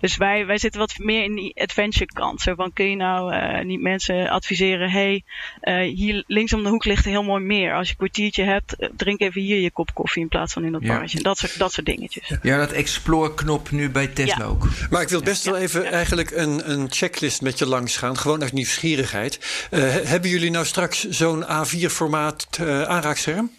Dus wij, wij zitten wat meer in die adventure kant. Zo van kun je nou uh, niet mensen adviseren, hey, uh, hier linksom om de hoek ligt een heel mooi meer. Als je een kwartiertje hebt, eh, drink even hier je kop koffie in plaats van in dat ja. barretje. Dat soort, dat soort dingetjes. Ja, dat explore-knop nu bij Tesla ook. Maar ik wil best wel even eigenlijk een, een checklist met je langs gaan. Gewoon uit nieuwsgierigheid. Uh, hebben jullie nou straks zo'n A4-formaat uh, aanraakscherm?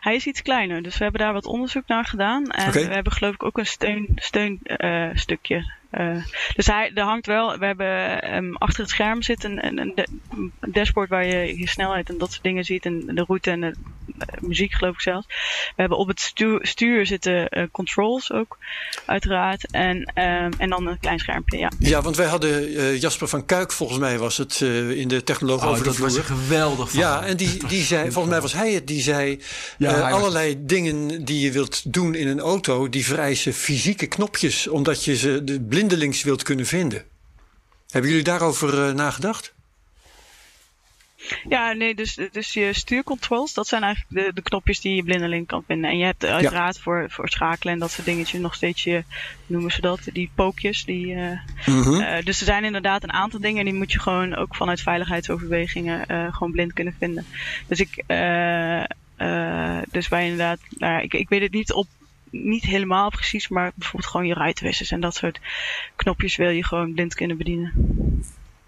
Hij is iets kleiner, dus we hebben daar wat onderzoek naar gedaan. En okay. we hebben geloof ik ook een steun, steunstukje. Uh, uh, dus hij, er hangt wel, we hebben um, achter het scherm zit een, een, een, dashboard waar je je snelheid en dat soort dingen ziet. En de route en de uh, muziek geloof ik zelfs. We hebben op het stuur, stuur zitten uh, controls ook, uiteraard. En, um, en dan een klein schermpje, ja. Ja, want wij hadden Jasper van Kuik, volgens mij was het in de technologie oh, over dat de was een geweldig van. Ja, en die, die zei, volgens mij was hij het, die zei ja, allerlei was... dingen die je wilt doen in een auto, die vereisen fysieke knopjes, omdat je ze de blindelings wilt kunnen vinden. Hebben jullie daarover uh, nagedacht? Ja, nee, dus, dus je stuurcontrols, dat zijn eigenlijk de, de knopjes die je blindeling kan vinden. En je hebt uiteraard ja. voor, voor schakelen en dat soort dingetjes nog steeds je, noemen ze dat, die pookjes. Die, uh, mm -hmm. uh, dus er zijn inderdaad een aantal dingen die moet je gewoon ook vanuit veiligheidsoverwegingen uh, gewoon blind kunnen vinden. Dus ik, dus wij inderdaad, nou, ik, ik weet het niet op niet helemaal precies, maar bijvoorbeeld gewoon je ruitwissers en dat soort knopjes wil je gewoon blind kunnen bedienen.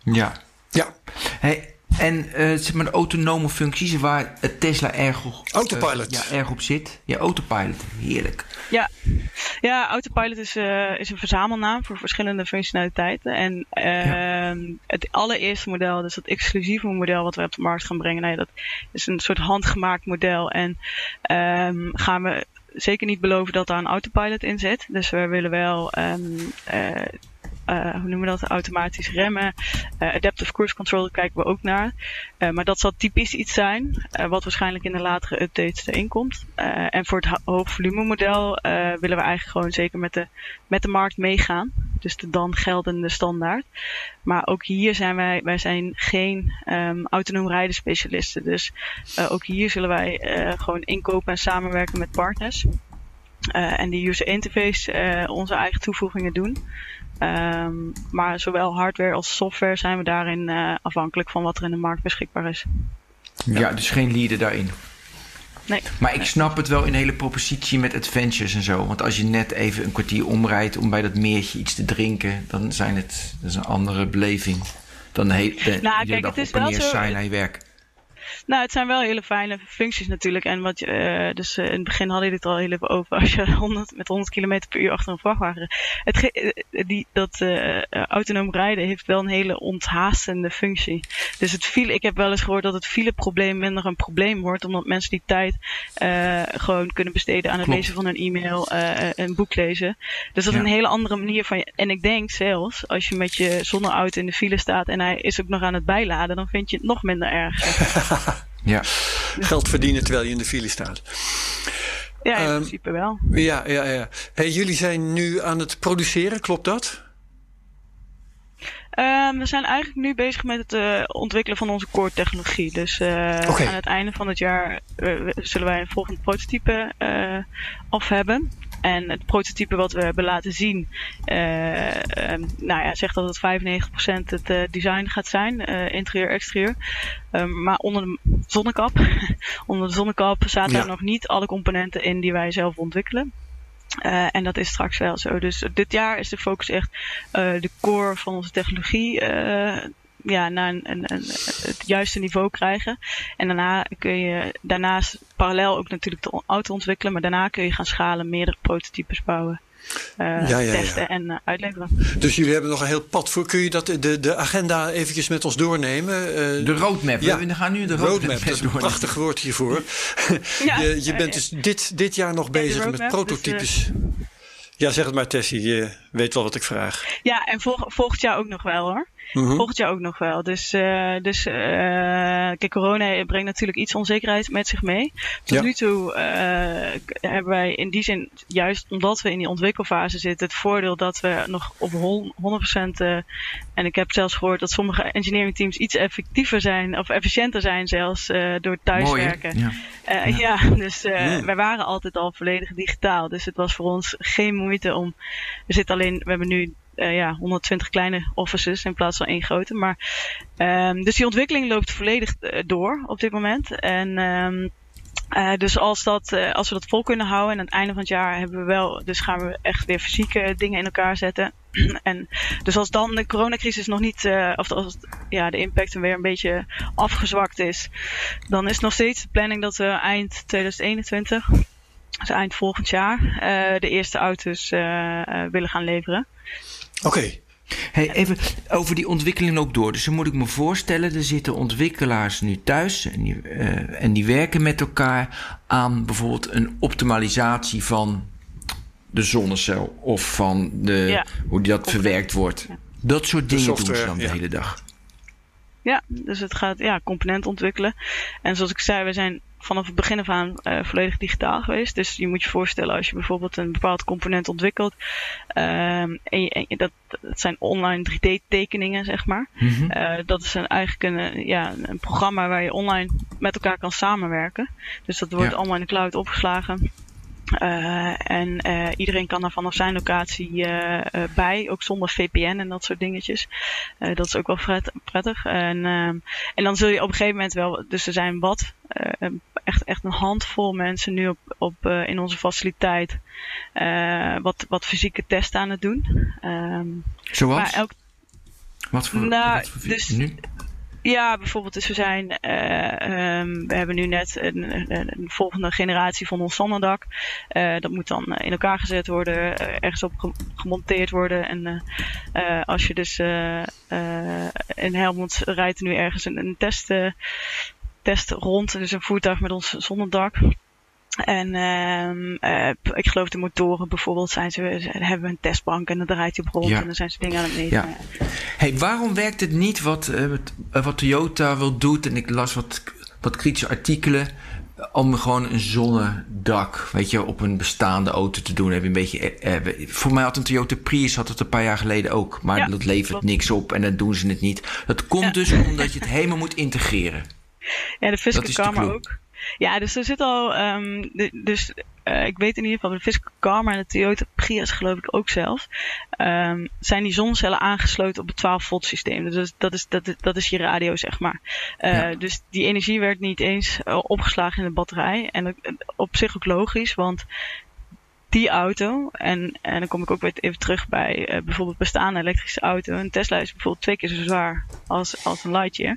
Ja. Ja. Hey, En uh, zeg maar de autonome functies waar het Tesla erg, op, autopilot. Uh, ja, erg op zit. Ja, autopilot. Heerlijk. Ja, ja autopilot is, uh, is een verzamelnaam voor verschillende functionaliteiten. En ja. Ehm, het allereerste model, dus dat exclusieve model wat we op de markt gaan brengen, nee, dat is een soort handgemaakt model. En um, gaan we zeker niet beloven dat daar een autopilot in zit. Dus we willen wel um, hoe noemen we dat, automatisch remmen. Uh, adaptive cruise control, kijken we ook naar. Uh, maar dat zal typisch iets zijn, wat waarschijnlijk in de latere updates erin komt. en voor het hoogvolume model willen we eigenlijk gewoon zeker met de, met de markt meegaan. Dus de dan geldende standaard. Maar ook hier zijn wij, wij zijn geen um, autonoom rijden specialisten. Dus ook hier zullen wij gewoon inkopen en samenwerken met partners. en die user interface onze eigen toevoegingen doen. Um, maar zowel hardware als software zijn we daarin uh, afhankelijk van wat er in de markt beschikbaar is. Ja, ja dus geen leader daarin. Nee. Maar ik snap het wel in de hele propositie met adventures en zo. Want als je net even een kwartier omrijdt om bij dat meertje iets te drinken, dan zijn het, dat is een andere beleving dan de hele nou, kijk, het is wel zo, zijn naar je werk. Nou, het zijn wel hele fijne functies natuurlijk. En wat je, uh, dus uh, in het begin hadden je het al heel even over. Als je 100, met 100 km per uur achter een vrachtwagen. Het, uh, die, dat autonoom rijden heeft wel een hele onthaastende functie. Dus het file, ik heb wel eens gehoord dat het fileprobleem minder een probleem wordt. Omdat mensen die tijd gewoon kunnen besteden aan het Klopt. lezen van een e-mail, een boek lezen. Dus dat is Ja. een hele andere manier van je. En ik denk zelfs, als je met je zonneauto in de file staat en hij is ook nog aan het bijladen, dan vind je het nog minder erg. Ja. Geld verdienen terwijl je in de file staat. Ja, in Ehm, principe wel. Ja, ja, ja. Hey, jullie zijn nu aan het produceren, klopt dat? Ehm, we zijn eigenlijk nu bezig met het eh, ontwikkelen van onze core technologie. Dus eh, Oké. aan het einde van het jaar eh, zullen wij een volgend prototype eh, af hebben. En het prototype wat we hebben laten zien, eh, ehm, nou ja, zegt dat het 95% het eh, design gaat zijn, eh, interieur, exterieur. Ehm, maar onder de zonnekap, onder de zonnekap zaten Ja. er nog niet alle componenten in die wij zelf ontwikkelen. En dat is straks wel zo. Dus dit jaar is de focus echt de core van onze technologie eh, ja, naar een, een, een, het juiste niveau krijgen. En daarna kun je daarnaast parallel ook natuurlijk de auto ontwikkelen, maar daarna kun je gaan schalen, meerdere prototypes bouwen, eh, Ja, ja, ja. testen en eh, uitleveren. Dus jullie hebben nog een heel pad voor. Kun je dat, de, de agenda eventjes met ons doornemen? Eh, De roadmap. Ja. We gaan nu de roadmap, roadmap, dat is een prachtig woord hiervoor. Ja, je, je bent dus dit, dit jaar nog bezig met roadmap, prototypes. Ja, zeg het maar Tessie, je weet wel wat ik vraag. Ja, en volg, volgend jaar ook nog wel hoor. Mhm. Volgend jaar ook nog wel. Dus, eh, dus eh, kijk, corona brengt natuurlijk iets onzekerheid met zich mee. Tot Ja. nu toe eh, hebben wij in die zin, juist omdat we in die ontwikkelfase zitten, het voordeel dat we nog op hon- 100% eh, en ik heb zelfs gehoord dat sommige engineering teams iets effectiever zijn, of efficiënter zijn zelfs, eh, door Mooi, thuiswerken. Ja. Eh, ja. dus eh, Hmm. wij waren altijd al volledig digitaal. Dus het was voor ons geen moeite om. We zitten alleen, we hebben nu eh, ja, 120 kleine offices in plaats van één grote. Maar, ehm, dus die ontwikkeling loopt volledig eh, door op dit moment. En ehm, eh, dus als, dat, als we dat vol kunnen houden en aan het einde van het jaar hebben we wel, dus gaan we echt weer fysieke dingen in elkaar zetten. en dus als dan de coronacrisis nog niet, of als ja, de impact weer een beetje afgezwakt is, dan is nog steeds de planning dat we eind 2021, dus eind volgend jaar, de eerste auto's willen gaan leveren. Oké, Hey, even over die ontwikkeling ook door. Dus dan moet ik me voorstellen, er zitten ontwikkelaars nu thuis en die, eh, en die werken met elkaar aan bijvoorbeeld een optimalisatie van de zonnecel of van de, Ja. hoe die dat verwerkt wordt. Dat soort dingen doen ze dan ja. de hele dag. Ja, dus het gaat ja, component ontwikkelen. En zoals ik zei, we zijn vanaf het begin af aan eh, volledig digitaal geweest. Dus je moet je voorstellen als je bijvoorbeeld een bepaald component ontwikkelt. ehm, en, je, en je- dat, dat zijn online 3D-tekeningen, zeg maar. Mhm. Eh, dat is een, eigenlijk een, ja, een programma waar je online met elkaar kan samenwerken. Dus dat wordt Ja. allemaal in de cloud opgeslagen. Eh, en eh, iedereen kan daar vanaf zijn locatie eh, bij, ook zonder VPN en dat soort dingetjes. Dat is ook wel pret- prettig. En, en dan zul je op een gegeven moment wel, dus er zijn wat, echt, echt een handvol mensen nu op, op, in onze faciliteit wat, wat fysieke testen aan het doen. Ehm, Zoals? maar elk, wat voor, Nou, wat voor dus- nu? Ja, bijvoorbeeld, dus we zijn, uh, um, we hebben nu net een, een, volgende generatie van ons zonnedak. Uh, dat moet dan in elkaar gezet worden, ergens op gemonteerd worden. En als je dus in Helmond rijdt nu ergens een, een test, test rond, dus een voertuig met ons zonnedak. En uh, ik geloof de motoren bijvoorbeeld zijn ze, hebben een testbank en dan draait hij op rond en dan zijn ze dingen aan het meten. Ja. Hey, waarom werkt het niet wat, uh, wat Toyota wil doet? En ik las wat, wat kritische artikelen om gewoon een zonnedak, weet je, op een bestaande auto te doen. Heb je een beetje, voor mij had een Toyota Prius had het een paar jaar geleden ook, maar ja, dat levert niks op en dan doen ze het niet. Dat komt ja. dus omdat je het helemaal moet integreren. Ja, de Fisker Karma ook. Ja, dus er zit al. Um, dus uh, ik weet in ieder geval de Fisker Karma en de Toyota Prius, geloof ik ook zelf. Um, zijn die zonnecellen aangesloten op het 12 volt systeem. Dus dat is, dat, dat is je radio, zeg maar. Uh, ja. Dus die energie werd niet eens uh, opgeslagen in de batterij. En op zich ook logisch, want die auto, en, en dan kom ik ook weer even terug bij uh, bijvoorbeeld bestaande elektrische auto. Een Tesla is bijvoorbeeld twee keer zo zwaar als, als een Lightyear.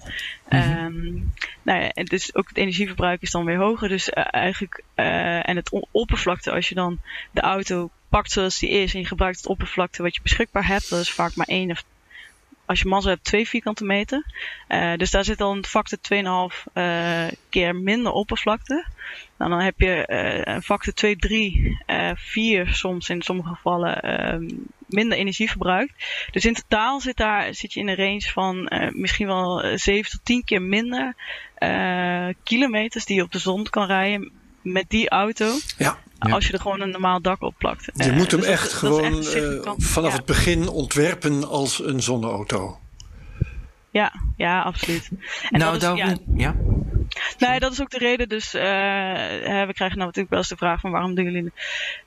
Mm -hmm. um, nou ja, en dus ook het energieverbruik is dan weer hoger. Dus uh, eigenlijk, uh, en het oppervlakte, als je dan de auto pakt zoals die is en je gebruikt het oppervlakte wat je beschikbaar hebt, dat is vaak maar één of als je mazzel hebt, twee vierkante meter. Uh, dus daar zit al een factor 2,5 uh, keer minder oppervlakte. Nou, dan heb je uh, een factor 2, 3, 4 soms in sommige gevallen minder energie verbruikt. Dus in totaal zit, daar, zit je in een range van misschien wel 7 tot 10 keer minder kilometers die je op de zon kan rijden met die auto. Ja. Als je er gewoon een normaal dak op plakt. Je moet hem dus echt dat, gewoon dat echt vanaf ja. het begin ontwerpen als een zonneauto. Ja, ja, absoluut. En nou, dat is, ja, ja. Nee, dat is ook de reden. Dus uh, we krijgen nou natuurlijk wel eens de vraag van waarom doen jullie,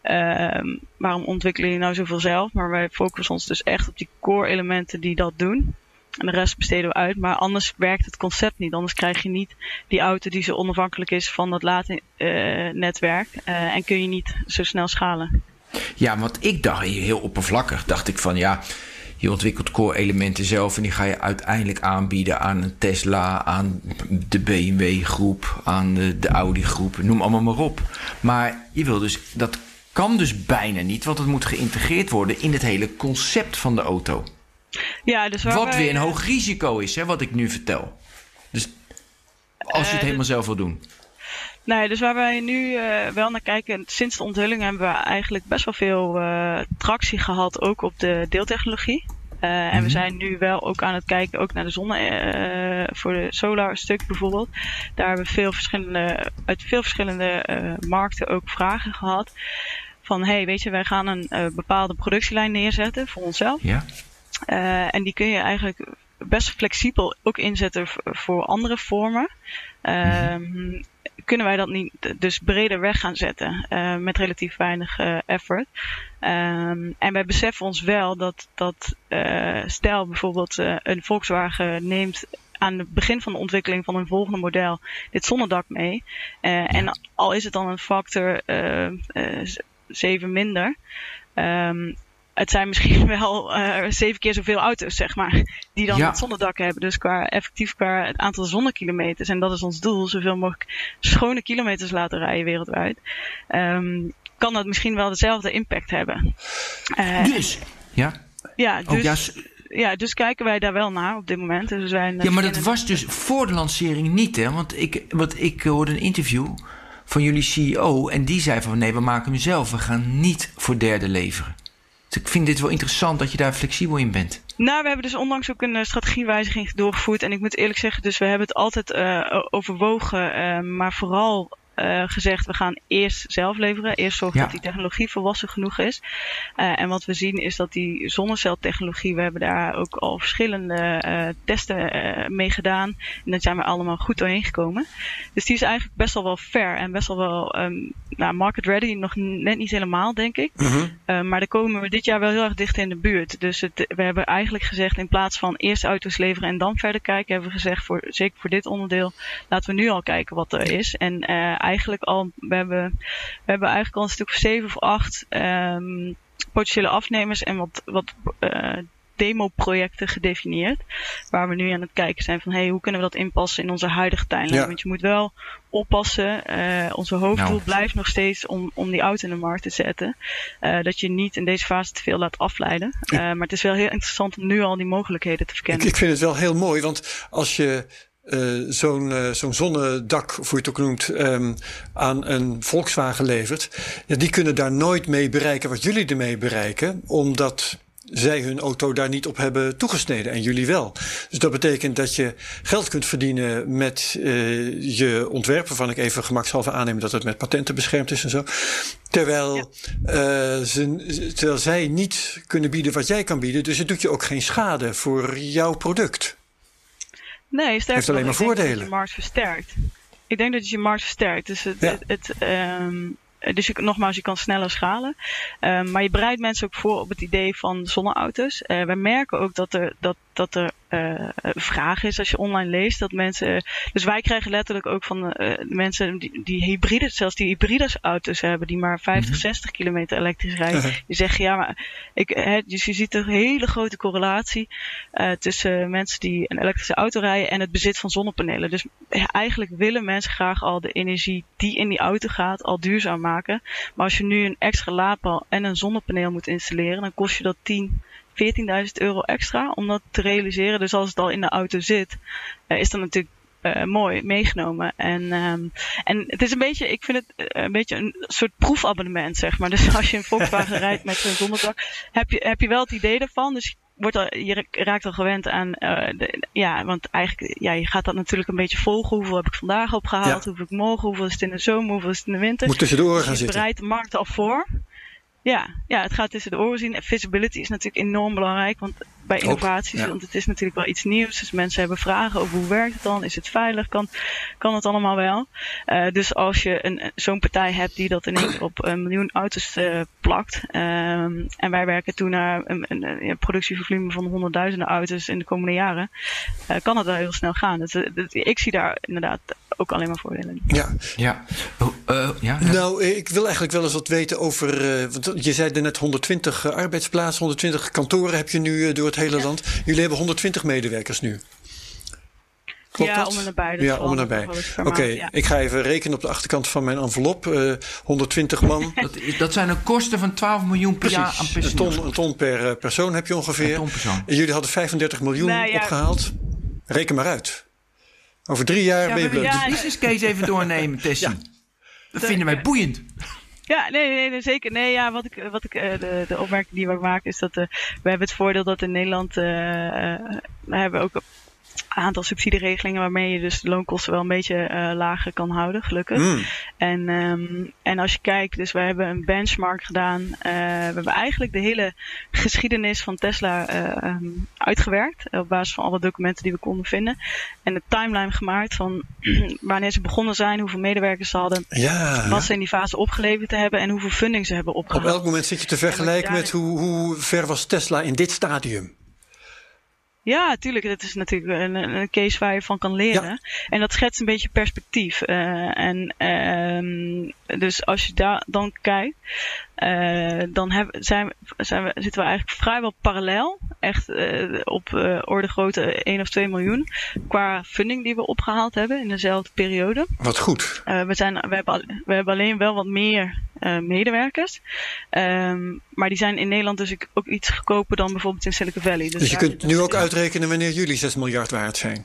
uh, waarom ontwikkelen jullie nou zoveel zelf? Maar wij focussen ons dus echt op die core elementen die dat doen. En de rest besteden we uit. Maar anders werkt het concept niet. Anders krijg je niet die auto die zo onafhankelijk is van dat laadnetwerk. Uh, en kun je niet zo snel schalen. Ja, want ik dacht heel oppervlakkig. Dacht ik van ja, je ontwikkelt core elementen zelf. En die ga je uiteindelijk aanbieden aan een Tesla, aan de BMW groep, aan de, de Audi groep. Noem allemaal maar op. Maar je wil dus, dat kan dus bijna niet. Want het moet geïntegreerd worden in het hele concept van de auto. Ja, dus wat wij, weer een hoog risico is, hè, wat ik nu vertel. Dus als je het uh, helemaal zelf wil doen. Nee, dus waar wij nu uh, wel naar kijken, sinds de onthulling hebben we eigenlijk best wel veel uh, tractie gehad, ook op de deeltechnologie. Uh. En we zijn nu wel ook aan het kijken, ook naar de zonne, voor de solar stuk bijvoorbeeld. Daar hebben we veel verschillende, uit veel verschillende markten ook vragen gehad. Van hey, weet je, wij gaan een bepaalde productielijn neerzetten voor onszelf. Ja. Uh, en die kun je eigenlijk best flexibel ook inzetten voor andere vormen. Uh, mm-hmm. Kunnen wij dat niet dus breder weg gaan zetten uh, met relatief weinig uh, effort. Um, en wij beseffen ons wel dat, dat stel bijvoorbeeld een Volkswagen neemt aan het begin van de ontwikkeling van een volgende model dit zonnedak mee. En al is het dan een factor 7 minder. Um, het zijn misschien wel uh, zeven keer zoveel auto's, zeg maar, die dan ja. het zonnedak hebben. Dus qua effectief qua het aantal zonnekilometers, en dat is ons doel, zoveel mogelijk schone kilometers laten rijden wereldwijd, um, kan dat misschien wel dezelfde impact hebben. Uh, dus, ja. Ja, dus, oh, ja, ja, dus kijken wij daar wel naar op dit moment. Dus we zijn, ja, maar dat was dus voor de lancering niet, hè? Want ik, want ik hoorde een interview van jullie CEO en die zei van nee, we maken hem zelf. We gaan niet voor derde leveren. Dus ik vind dit wel interessant dat je daar flexibel in bent. Nou, we hebben dus onlangs ook een uh, strategiewijziging doorgevoerd. En ik moet eerlijk zeggen, dus we hebben het altijd uh, overwogen. Uh, maar vooral uh, gezegd, we gaan eerst zelf leveren. Eerst zorgen ja. dat die technologie volwassen genoeg is. Uh, en wat we zien is dat die zonneceltechnologie, we hebben daar ook al verschillende uh, testen mee gedaan. En daar zijn we allemaal goed doorheen gekomen. Dus die is eigenlijk best wel wel fair en best wel wel um, nou, market ready. Nog net niet helemaal, denk ik. Mm -hmm. maar daar komen we dit jaar wel heel erg dicht in de buurt. Dus het, we hebben eigenlijk gezegd, in plaats van eerst auto's leveren en dan verder kijken, hebben we gezegd, voor, zeker voor dit onderdeel, laten we nu al kijken wat er is. En eigenlijk al, we hebben, we hebben eigenlijk al een stuk of zeven of acht um, potentiële afnemers en wat, wat uh, demo-projecten gedefinieerd. Waar we nu aan het kijken zijn van hey, hoe kunnen we dat inpassen in onze huidige tijdlijn. Want je moet wel oppassen. Uh, onze hoofddoel nou. blijft nog steeds om, om die auto in de markt te zetten. Uh, dat je niet in deze fase te veel laat afleiden. Uh, maar het is wel heel interessant om nu al die mogelijkheden te verkennen. Ik, ik vind het wel heel mooi, want als je uh, zo'n uh, zo'n zonnedak, hoe je het ook noemt, um, aan een Volkswagen levert. Ja, die kunnen daar nooit mee bereiken wat jullie ermee bereiken, omdat zij hun auto daar niet op hebben toegesneden en jullie wel. Dus dat betekent dat je geld kunt verdienen met uh, je ontwerp, waarvan ik even gemakshalve aanneem dat het met patenten beschermd is en zo. Terwijl, ja. uh, ze, terwijl zij niet kunnen bieden wat jij kan bieden, dus het doet je ook geen schade voor jouw product. Nee, sterker heeft alleen maar voordelen. je markt versterkt. Ik denk dat je je markt versterkt. Dus het, ja. het, het um, dus je, nogmaals, je kan sneller schalen. Um, maar je bereidt mensen ook voor op het idee van zonneauto's. Uh, wij merken ook dat er, dat, dat er uh, vraag is als je online leest. Dat mensen. Dus wij krijgen letterlijk ook van uh, mensen die, die hybride, zelfs die hybride auto's hebben, die maar 50, mm -hmm. 60 kilometer elektrisch rijden. -huh. Die zeggen ja, maar ik, hè, dus je ziet een hele grote correlatie tussen mensen die een elektrische auto rijden en het bezit van zonnepanelen. Dus eigenlijk willen mensen graag al de energie die in die auto gaat, al duurzaam maken. Maar als je nu een extra laadpaal en een zonnepaneel moet installeren, dan kost je dat 10 14.000 euro extra om dat te realiseren. Dus als het al in de auto zit, uh, is dat natuurlijk uh, mooi meegenomen. En, um, en het is een beetje, ik vind het een beetje een soort proefabonnement, zeg maar. Dus als je een Volkswagen rijdt met zo'n zonnedak, heb je, heb je wel het idee ervan. Dus wordt al, je raakt al gewend aan, uh, de, ja, want eigenlijk, ja, je gaat dat natuurlijk een beetje volgen. Hoeveel heb ik vandaag opgehaald? Ja. Hoeveel heb ik morgen? Hoeveel is het in de zomer? Hoeveel is het in de winter? Moet tussen de oren dus gaan je zitten. bereidt de markt al voor. Ja, ja, het gaat tussen de oren zien. Visibility is natuurlijk enorm belangrijk want bij innovaties. Ook, ja. Want het is natuurlijk wel iets nieuws. Dus mensen hebben vragen over hoe werkt het dan? Is het veilig? Kan, kan het allemaal wel? Uh, dus als je een, zo'n partij hebt die dat in één keer op een miljoen auto's uh, plakt. Um, en wij werken toen naar een, een, een productievolume van honderdduizenden auto's in de komende jaren. Uh, kan het wel heel snel gaan. Dus, ik zie daar inderdaad ook alleen maar voordelen in. Ja. Ja. Uh, ja, ja. Nou, ik wil eigenlijk wel eens wat weten over. Uh, want je zei er net 120 uh, arbeidsplaatsen, 120 kantoren heb je nu uh, door het hele ja. land. Jullie hebben 120 medewerkers nu. Klopt ja, dat? om en nabij. Ja, om en nabij. Oké, okay, ja. ik ga even rekenen op de achterkant van mijn envelop. Uh, 120 man. dat, dat, zijn een kosten van 12 miljoen per Precies. jaar aan een ton, een ton per persoon heb je ongeveer. Een ton persoon. En jullie hadden 35 miljoen nou, ja. opgehaald. Reken maar uit. Over drie jaar ja, ben je blut. Ja, de business case even doornemen, Tessie. ja. Dat vinden wij boeiend. Ja, nee, nee, nee, zeker. Nee, ja, wat ik, wat ik, uh, de, de opmerking die we maken is dat uh, we hebben het voordeel dat in Nederland, uh, we hebben ook aantal subsidieregelingen waarmee je dus de loonkosten wel een beetje uh, lager kan houden, gelukkig. Mm. En, um, en als je kijkt, dus we hebben een benchmark gedaan. Uh, we hebben eigenlijk de hele geschiedenis van Tesla uh, um, uitgewerkt. Op basis van alle documenten die we konden vinden. En de timeline gemaakt van wanneer ze begonnen zijn, hoeveel medewerkers ze hadden. Ja, wat ze in die fase opgeleverd te hebben en hoeveel funding ze hebben opgehaald. Op elk moment zit je te vergelijken met hoe, hoe ver was Tesla in dit stadium? Ja, tuurlijk. Dat is natuurlijk een, een, case waar je van kan leren. Ja. En dat schetst een beetje perspectief. Uh, en um, dus als je daar dan kijkt, uh, dan heb, zijn, zijn we, zitten we eigenlijk vrijwel parallel. Echt uh, op orde grootte 1 of 2 miljoen. Qua funding die we opgehaald hebben in dezelfde periode. Wat goed. we, zijn, we, hebben, we hebben alleen wel wat meer uh, medewerkers. Um, maar die zijn in Nederland dus ook iets goedkoper dan bijvoorbeeld in Silicon Valley. Dus, dus je kunt nu ook uitrekenen wanneer jullie 6 miljard waard zijn.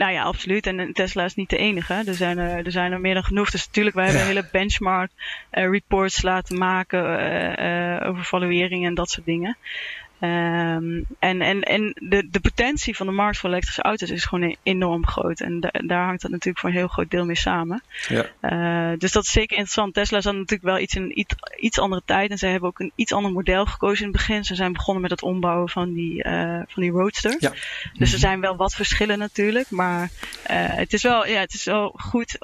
Nou ja, absoluut. En Tesla is niet de enige. Er zijn er, er, zijn er meer dan genoeg. Dus natuurlijk, wij ja. hebben hele benchmark uh, reports laten maken uh, uh, over valueringen en dat soort dingen. Um, en en, en de, de potentie van de markt voor elektrische auto's is gewoon enorm groot. En da daar hangt dat natuurlijk voor een heel groot deel mee samen. Ja. Uh, dus dat is zeker interessant. Tesla zat natuurlijk wel iets in een iets, iets andere tijd. En zij hebben ook een iets ander model gekozen in het begin. Ze zijn begonnen met het ombouwen van die, uh, van die Roadster. Ja. Dus er zijn wel wat verschillen natuurlijk. Maar uh, het, is wel, ja, het is wel goed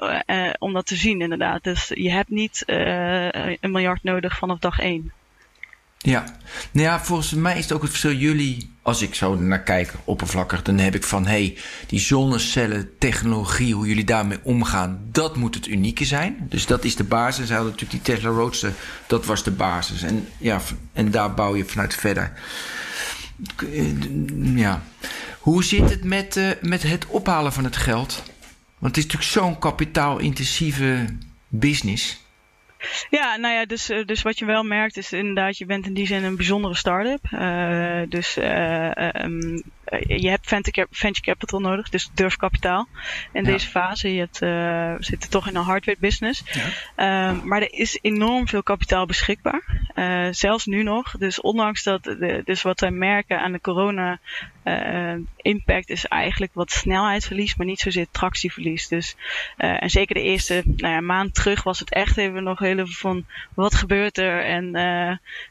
om dat te zien inderdaad. Dus je hebt niet een miljard nodig vanaf dag één. Ja, nou ja, volgens mij is het ook het verschil. Jullie, als ik zo naar kijk, oppervlakkig, dan heb ik van hé, hey, die zonnecellen, technologie, hoe jullie daarmee omgaan, dat moet het unieke zijn. Dus dat is de basis. Ze hadden natuurlijk die Tesla Roadster, dat was de basis. En, ja, en daar bouw je vanuit verder. Ja. Hoe zit het met, uh, met het ophalen van het geld? Want het is natuurlijk zo'n kapitaalintensieve business. Ja, nou ja, dus, eh, dus wat je wel merkt is inderdaad, je bent in die zin een bijzondere start-up. Uh, dus um, je hebt venture capital nodig, dus durfkapitaal in ja. deze fase. Je hebt, uh, we zitten toch in een hardware business. Ja. Uh, maar er is enorm veel kapitaal beschikbaar. Uh, zelfs nu nog. Dus ondanks dat, de, dus wat wij merken aan de corona uh, impact is eigenlijk wat snelheidsverlies, maar niet zozeer tractieverlies. Dus, en zeker de eerste nou ja, maand terug was het echt even nog heel even van wat gebeurt er? En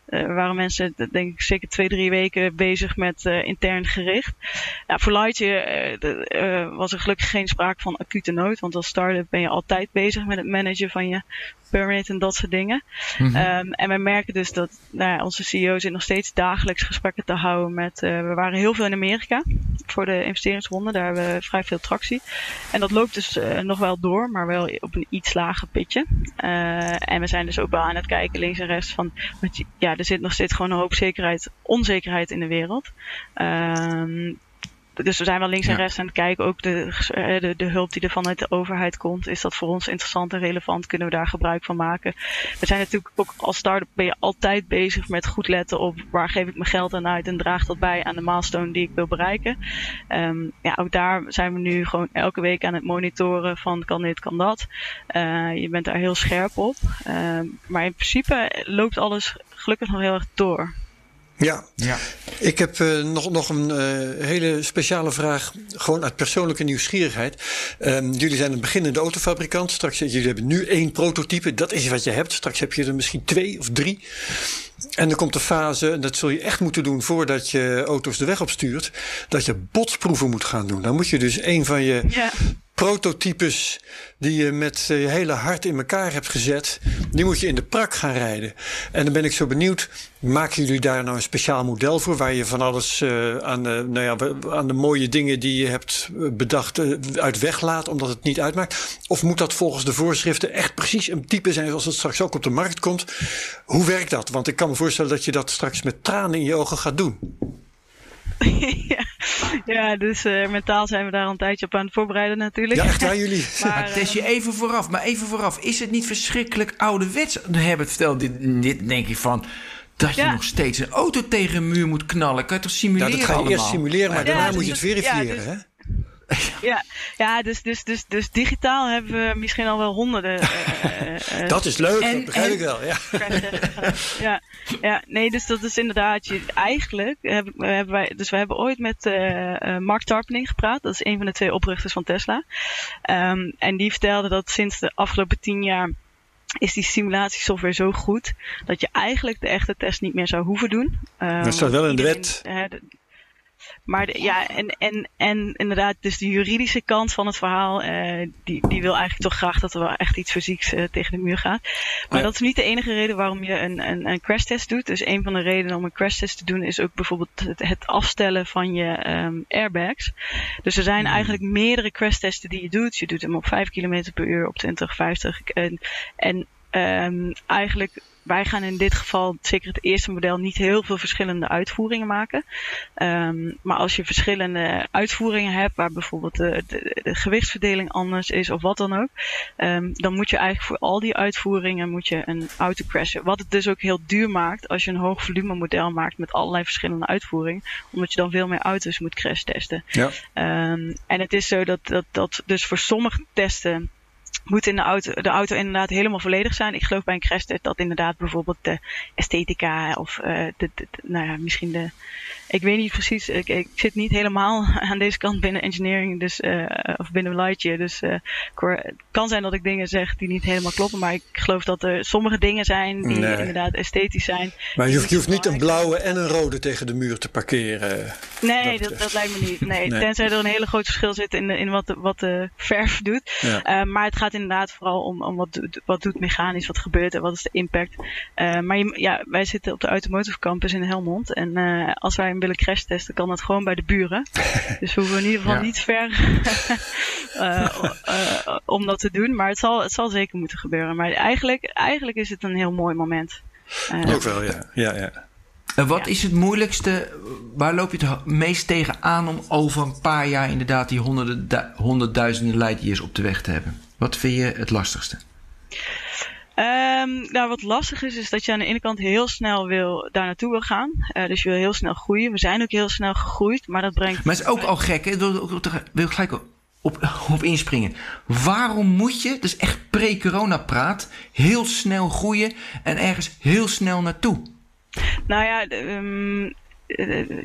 waren mensen, denk ik, zeker twee, drie weken bezig met intern gericht. Nou, voor Lightje was er gelukkig geen sprake van acute nood, want als start-up ben je altijd bezig met het managen van je permit en dat soort dingen. Mm -hmm. um, en we merken dus dat nou ja, onze CEO zit nog steeds dagelijks gesprekken te houden met. Uh, we waren heel veel in Amerika voor de investeringsronde. Daar hebben we vrij veel tractie. En dat loopt dus uh, nog wel door, maar wel op een iets lager pitje. En we zijn dus ook wel aan het kijken links en rechts van. Ja, er zit nog steeds gewoon een hoop zekerheid, onzekerheid in de wereld. Um, dus we zijn wel links en rechts aan het kijken. Ook de, de, de, hulp die er vanuit de overheid komt. Is dat voor ons interessant en relevant? Kunnen we daar gebruik van maken? We zijn natuurlijk ook als start-up ben je altijd bezig met goed letten op waar geef ik mijn geld aan uit en draagt dat bij aan de milestone die ik wil bereiken. Um, ja, ook daar zijn we nu gewoon elke week aan het monitoren van kan dit, kan dat. Uh, je bent daar heel scherp op. Uh, maar in principe loopt alles gelukkig nog heel erg door. Ja. ja, ik heb uh, nog, nog een uh, hele speciale vraag, gewoon uit persoonlijke nieuwsgierigheid. Um, jullie zijn een beginnende autofabrikant. Straks jullie hebben nu één prototype, dat is wat je hebt. Straks heb je er misschien twee of drie. En er komt de fase, en dat zul je echt moeten doen voordat je auto's de weg opstuurt, dat je botsproeven moet gaan doen. Dan moet je dus een van je ja prototypes die je met je hele hart in elkaar hebt gezet, die moet je in de prak gaan rijden. En dan ben ik zo benieuwd, maken jullie daar nou een speciaal model voor waar je van alles uh, aan, de, nou ja, aan de mooie dingen die je hebt bedacht uh, uit weglaat, omdat het niet uitmaakt? Of moet dat volgens de voorschriften echt precies een type zijn zoals het straks ook op de markt komt? Hoe werkt dat? Want ik kan me voorstellen dat je dat straks met tranen in je ogen gaat doen. ja, ja, dus uh, mentaal zijn we daar een tijdje op aan het voorbereiden natuurlijk. Ja, echt aan jullie. maar, test je even vooraf, maar even vooraf. Is het niet verschrikkelijk ouderwets? Herbert vertelde dit, dit denk ik van... Dat je ja. nog steeds een auto tegen een muur moet knallen. Kan je toch simuleren Ja, dat ga je allemaal? eerst simuleren, maar ja, daarna dus moet je het verifiëren, dus, hè? ja, ja dus, dus, dus, dus digitaal hebben we misschien al wel honderden. Uh, uh, dat is leuk, en, dat begrijp en, ik wel. Ja. ja, ja, nee, dus dat is inderdaad. Je, eigenlijk hebben, hebben wij. Dus we hebben ooit met uh, Mark Tarpening gepraat. Dat is een van de twee oprichters van Tesla. Um, en die vertelde dat sinds de afgelopen tien jaar is die simulatiesoftware zo goed dat je eigenlijk de echte test niet meer zou hoeven doen. Um, dat staat wel in de wet. Maar de, ja, en, en, en inderdaad, dus de juridische kant van het verhaal, uh, die, die wil eigenlijk toch graag dat er wel echt iets fysieks uh, tegen de muur gaat. Maar ja. dat is niet de enige reden waarom je een, een, een crash test doet. Dus een van de redenen om een crash test te doen is ook bijvoorbeeld het, het afstellen van je um, airbags. Dus er zijn mm. eigenlijk meerdere crash testen die je doet. Je doet hem op 5 km per uur, op 20, 50. En, en um, eigenlijk wij gaan in dit geval, zeker het eerste model, niet heel veel verschillende uitvoeringen maken. Um, maar als je verschillende uitvoeringen hebt, waar bijvoorbeeld de, de, de gewichtsverdeling anders is of wat dan ook, um, dan moet je eigenlijk voor al die uitvoeringen moet je een auto crashen. Wat het dus ook heel duur maakt als je een hoog volume model maakt met allerlei verschillende uitvoeringen, omdat je dan veel meer auto's moet crash testen. Ja. Um, en het is zo dat, dat, dat dus voor sommige testen moet in de auto, de auto inderdaad helemaal volledig zijn. Ik geloof bij een dat inderdaad bijvoorbeeld de esthetica of uh, de, nou ja, misschien de. Ik weet niet precies. Ik, ik, zit niet helemaal aan deze kant binnen engineering, dus uh, of binnen Lightje. Dus uh, het kan zijn dat ik dingen zeg die niet helemaal kloppen, maar ik geloof dat er sommige dingen zijn die nee. inderdaad esthetisch zijn. Maar je hoeft, je hoeft niet een blauwe en een rode tegen de muur te parkeren. Nee, dat, dat, dat lijkt me niet. Nee, nee, tenzij er een hele groot verschil zit in, in wat, de, wat de verf doet. Ja. maar het het gaat inderdaad vooral om, om wat, doet, wat doet mechanisch, wat gebeurt er, wat is de impact. maar ja, wij zitten op de Automotive Campus in Helmond. En als wij hem willen crash testen, kan dat gewoon bij de buren. dus we hoeven in ieder geval niet ver om dat te doen. Maar het zal, het zal zeker moeten gebeuren. Maar eigenlijk, eigenlijk is het een heel mooi moment. Ook wel, ja. ja, ja. En wat is het moeilijkste, waar loop je het meest tegen aan om over een paar jaar inderdaad die honderden, honderdduizenden light op de weg te hebben? Wat vind je het lastigste? Um, nou, wat lastig is, is dat je aan de ene kant heel snel wil, daar naartoe wil gaan. Uh, dus je wil heel snel groeien. We zijn ook heel snel gegroeid, maar dat brengt. Maar het is ook al gek, hè? Wil gelijk op, op inspringen. Waarom moet je, dus echt pre-corona praat, heel snel groeien en ergens heel snel naartoe? Nou ja, um,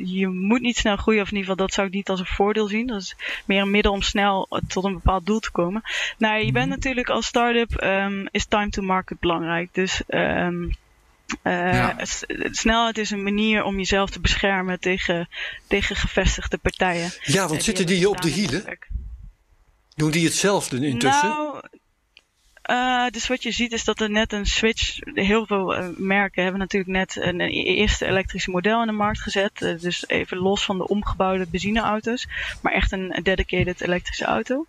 je moet niet snel groeien, of in ieder geval dat zou ik niet als een voordeel zien. Dat is meer een middel om snel tot een bepaald doel te komen. Nou, je bent mhm. natuurlijk als start-up, um, is time to market belangrijk. Dus um, uh, ja. Snelheid is een manier om jezelf te beschermen tegen, tegen gevestigde partijen. Ja, want zitten die op de hielen? Doen die hetzelfde intussen? Nou, uh, dus wat je ziet is dat er net een switch. Heel veel uh, merken hebben natuurlijk net een, een, eerste elektrische model in de markt gezet. Uh, dus even los van de omgebouwde benzineauto's. Maar echt een dedicated elektrische auto.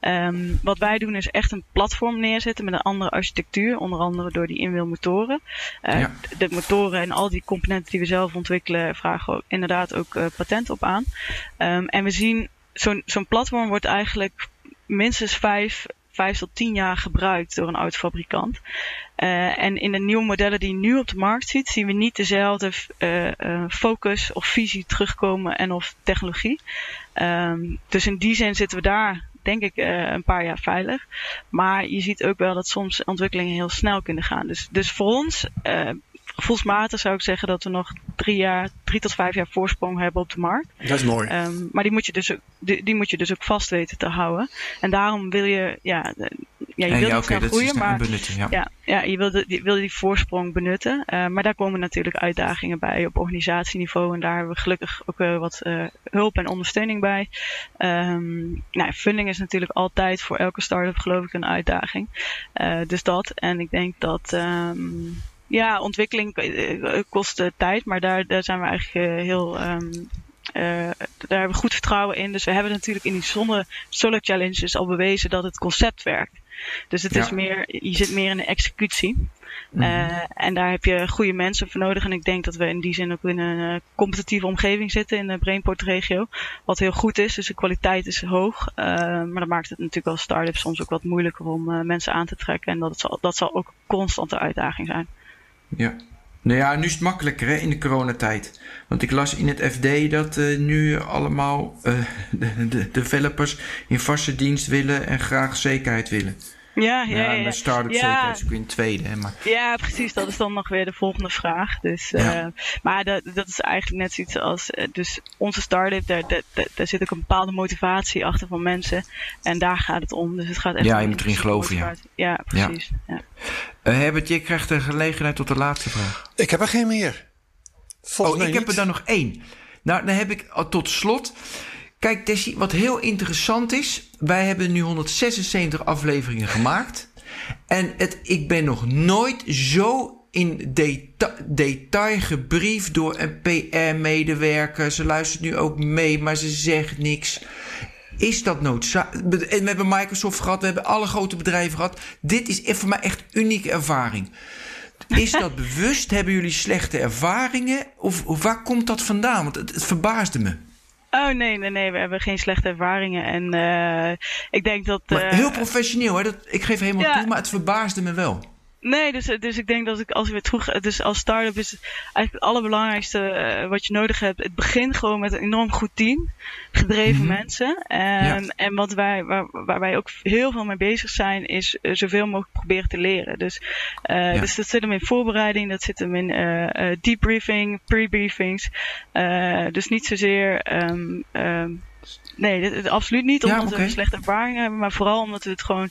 Um, wat wij doen is echt een platform neerzetten met een andere architectuur. Onder andere door die inwielmotoren. Ja. De motoren en al die componenten die we zelf ontwikkelen vragen inderdaad ook patent op aan. Um, en we zien zo'n zo'n platform wordt eigenlijk minstens vijf, vijf tot tien jaar gebruikt door een autofabrikant. Uh, en in de nieuwe modellen die je nu op de markt ziet, zien we niet dezelfde uh, uh, focus of visie terugkomen en of technologie. Um, dus in die zin zitten we daar, denk ik, een paar jaar veilig. Maar je ziet ook wel dat soms ontwikkelingen heel snel kunnen gaan. Dus, dus voor ons gevoelsmatig zou ik zeggen dat we nog drie, jaar, drie tot vijf jaar voorsprong hebben op de markt. Dat is mooi. Um, maar die moet, je dus, die, die, moet je dus ook vast weten te houden. En daarom wil je, ja, ja je wil ja, okay, groeien, maar benutten, ja. ja. Ja, je wil, de, je wil die voorsprong benutten. Uh, maar daar komen natuurlijk uitdagingen bij op organisatieniveau. En daar hebben we gelukkig ook uh, wat uh, hulp en ondersteuning bij. Um, nou, funding is natuurlijk altijd voor elke start-up geloof ik een uitdaging. dus dat. En ik denk dat... Um, ja, ontwikkeling eh, kost tijd, maar daar, daar zijn we eigenlijk eh, heel. Um, uh, daar hebben we goed vertrouwen in. Dus we hebben natuurlijk in die zonne Solar Challenges al bewezen dat het concept werkt. Dus het is meer, je zit meer in de executie. Mm uh, en daar heb je goede mensen voor nodig. En ik denk dat we in die zin ook in een uh, competitieve omgeving zitten in de Brainport regio. Wat heel goed is. Dus de kwaliteit is hoog. Uh, maar dat maakt het natuurlijk als start-up soms ook wat moeilijker om mensen aan te trekken. En dat, zal, dat zal ook constante uitdaging zijn. Ja. Nou ja, nu is het makkelijker hè, in de coronatijd. Want ik las in het FD dat uh, nu allemaal uh, de, de, developers in vaste dienst willen en graag zekerheid willen. Ja, ja, ja. ja. start-up ja. zeker is ook in tweede. Hè, maar... Ja, precies. Dat is dan nog weer de volgende vraag. Dus, uh, maar dat, dat is eigenlijk net zoiets als... Uh, dus onze start-up, daar, daar, daar, zit ook een bepaalde motivatie achter van mensen. En daar gaat het om. Dus het gaat echt ja, je moet erin geloven, ja. Ja, precies. Ja. Ja. Uh, Herbert, je krijgt de gelegenheid tot de laatste vraag. Ik heb er geen meer. Volgens oh, ik heb er dan nog één. Nou, dan heb ik tot slot... Kijk, Tessie, wat heel interessant is. Wij hebben nu 176 afleveringen gemaakt. En het, ik ben nog nooit zo in deta detail gebriefd door een PR-medewerker. Ze luistert nu ook mee, maar ze zegt niks. Is dat noodzakelijk? We hebben Microsoft gehad, we hebben alle grote bedrijven gehad. Dit is voor mij echt unieke ervaring. Is dat bewust? Hebben jullie slechte ervaringen? Of, of waar komt dat vandaan? Want het, het verbaasde me. Oh nee, nee, nee, we hebben geen slechte ervaringen. En uh, ik denk dat. Uh, heel professioneel, hè? Dat, ik geef helemaal ja, toe, maar het verbaasde me wel. Nee, dus, dus ik denk dat ik als we weer terug. Dus als start-up is eigenlijk het allerbelangrijkste uh, wat je nodig hebt. Het begint gewoon met een enorm goed team. Gedreven mm -hmm. mensen. En, ja. en wat wij, waar, waar, wij ook heel veel mee bezig zijn, is uh, zoveel mogelijk proberen te leren. Dus, uh, ja. dus dat zit hem in voorbereiding, dat zit hem in debriefing, pre-briefings. dus niet zozeer. Um, um, Nee, dit, dit, absoluut niet omdat ja, okay. we slechte ervaringen hebben, maar vooral omdat we het gewoon.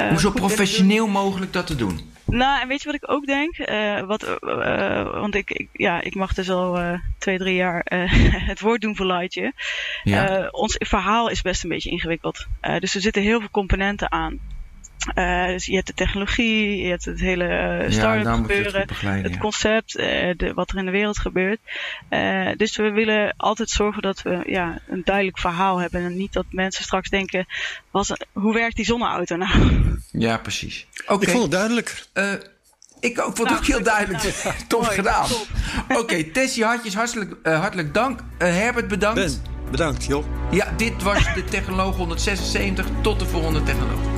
Uh, Hoe zo professioneel mogelijk dat te doen? Nou, en weet je wat ik ook denk? Uh, wat, uh, want ik, ik, ja, ik mag dus al uh, twee, drie jaar het woord doen voor Lightje. Ja. ons verhaal is best een beetje ingewikkeld. dus er zitten heel veel componenten aan. Uh, dus je hebt de technologie, je hebt het hele uh, start-up gebeuren, het, het concept, uh, de, wat er in de wereld gebeurt. dus we willen altijd zorgen dat we ja, een duidelijk verhaal hebben. En niet dat mensen straks denken, was, hoe werkt die zonneauto nou? Ja, precies. Okay. Ik vond het duidelijk. ik ook, vond het ook nou, heel duidelijk. Nou, Tof gedaan. Oké, okay, Tessie Hartjes, hartelijk, hartelijk dank. Herbert, bedankt. Ben, bedankt, joh. Ja, dit was de Technoloog 176. Tot de volgende Technoloog.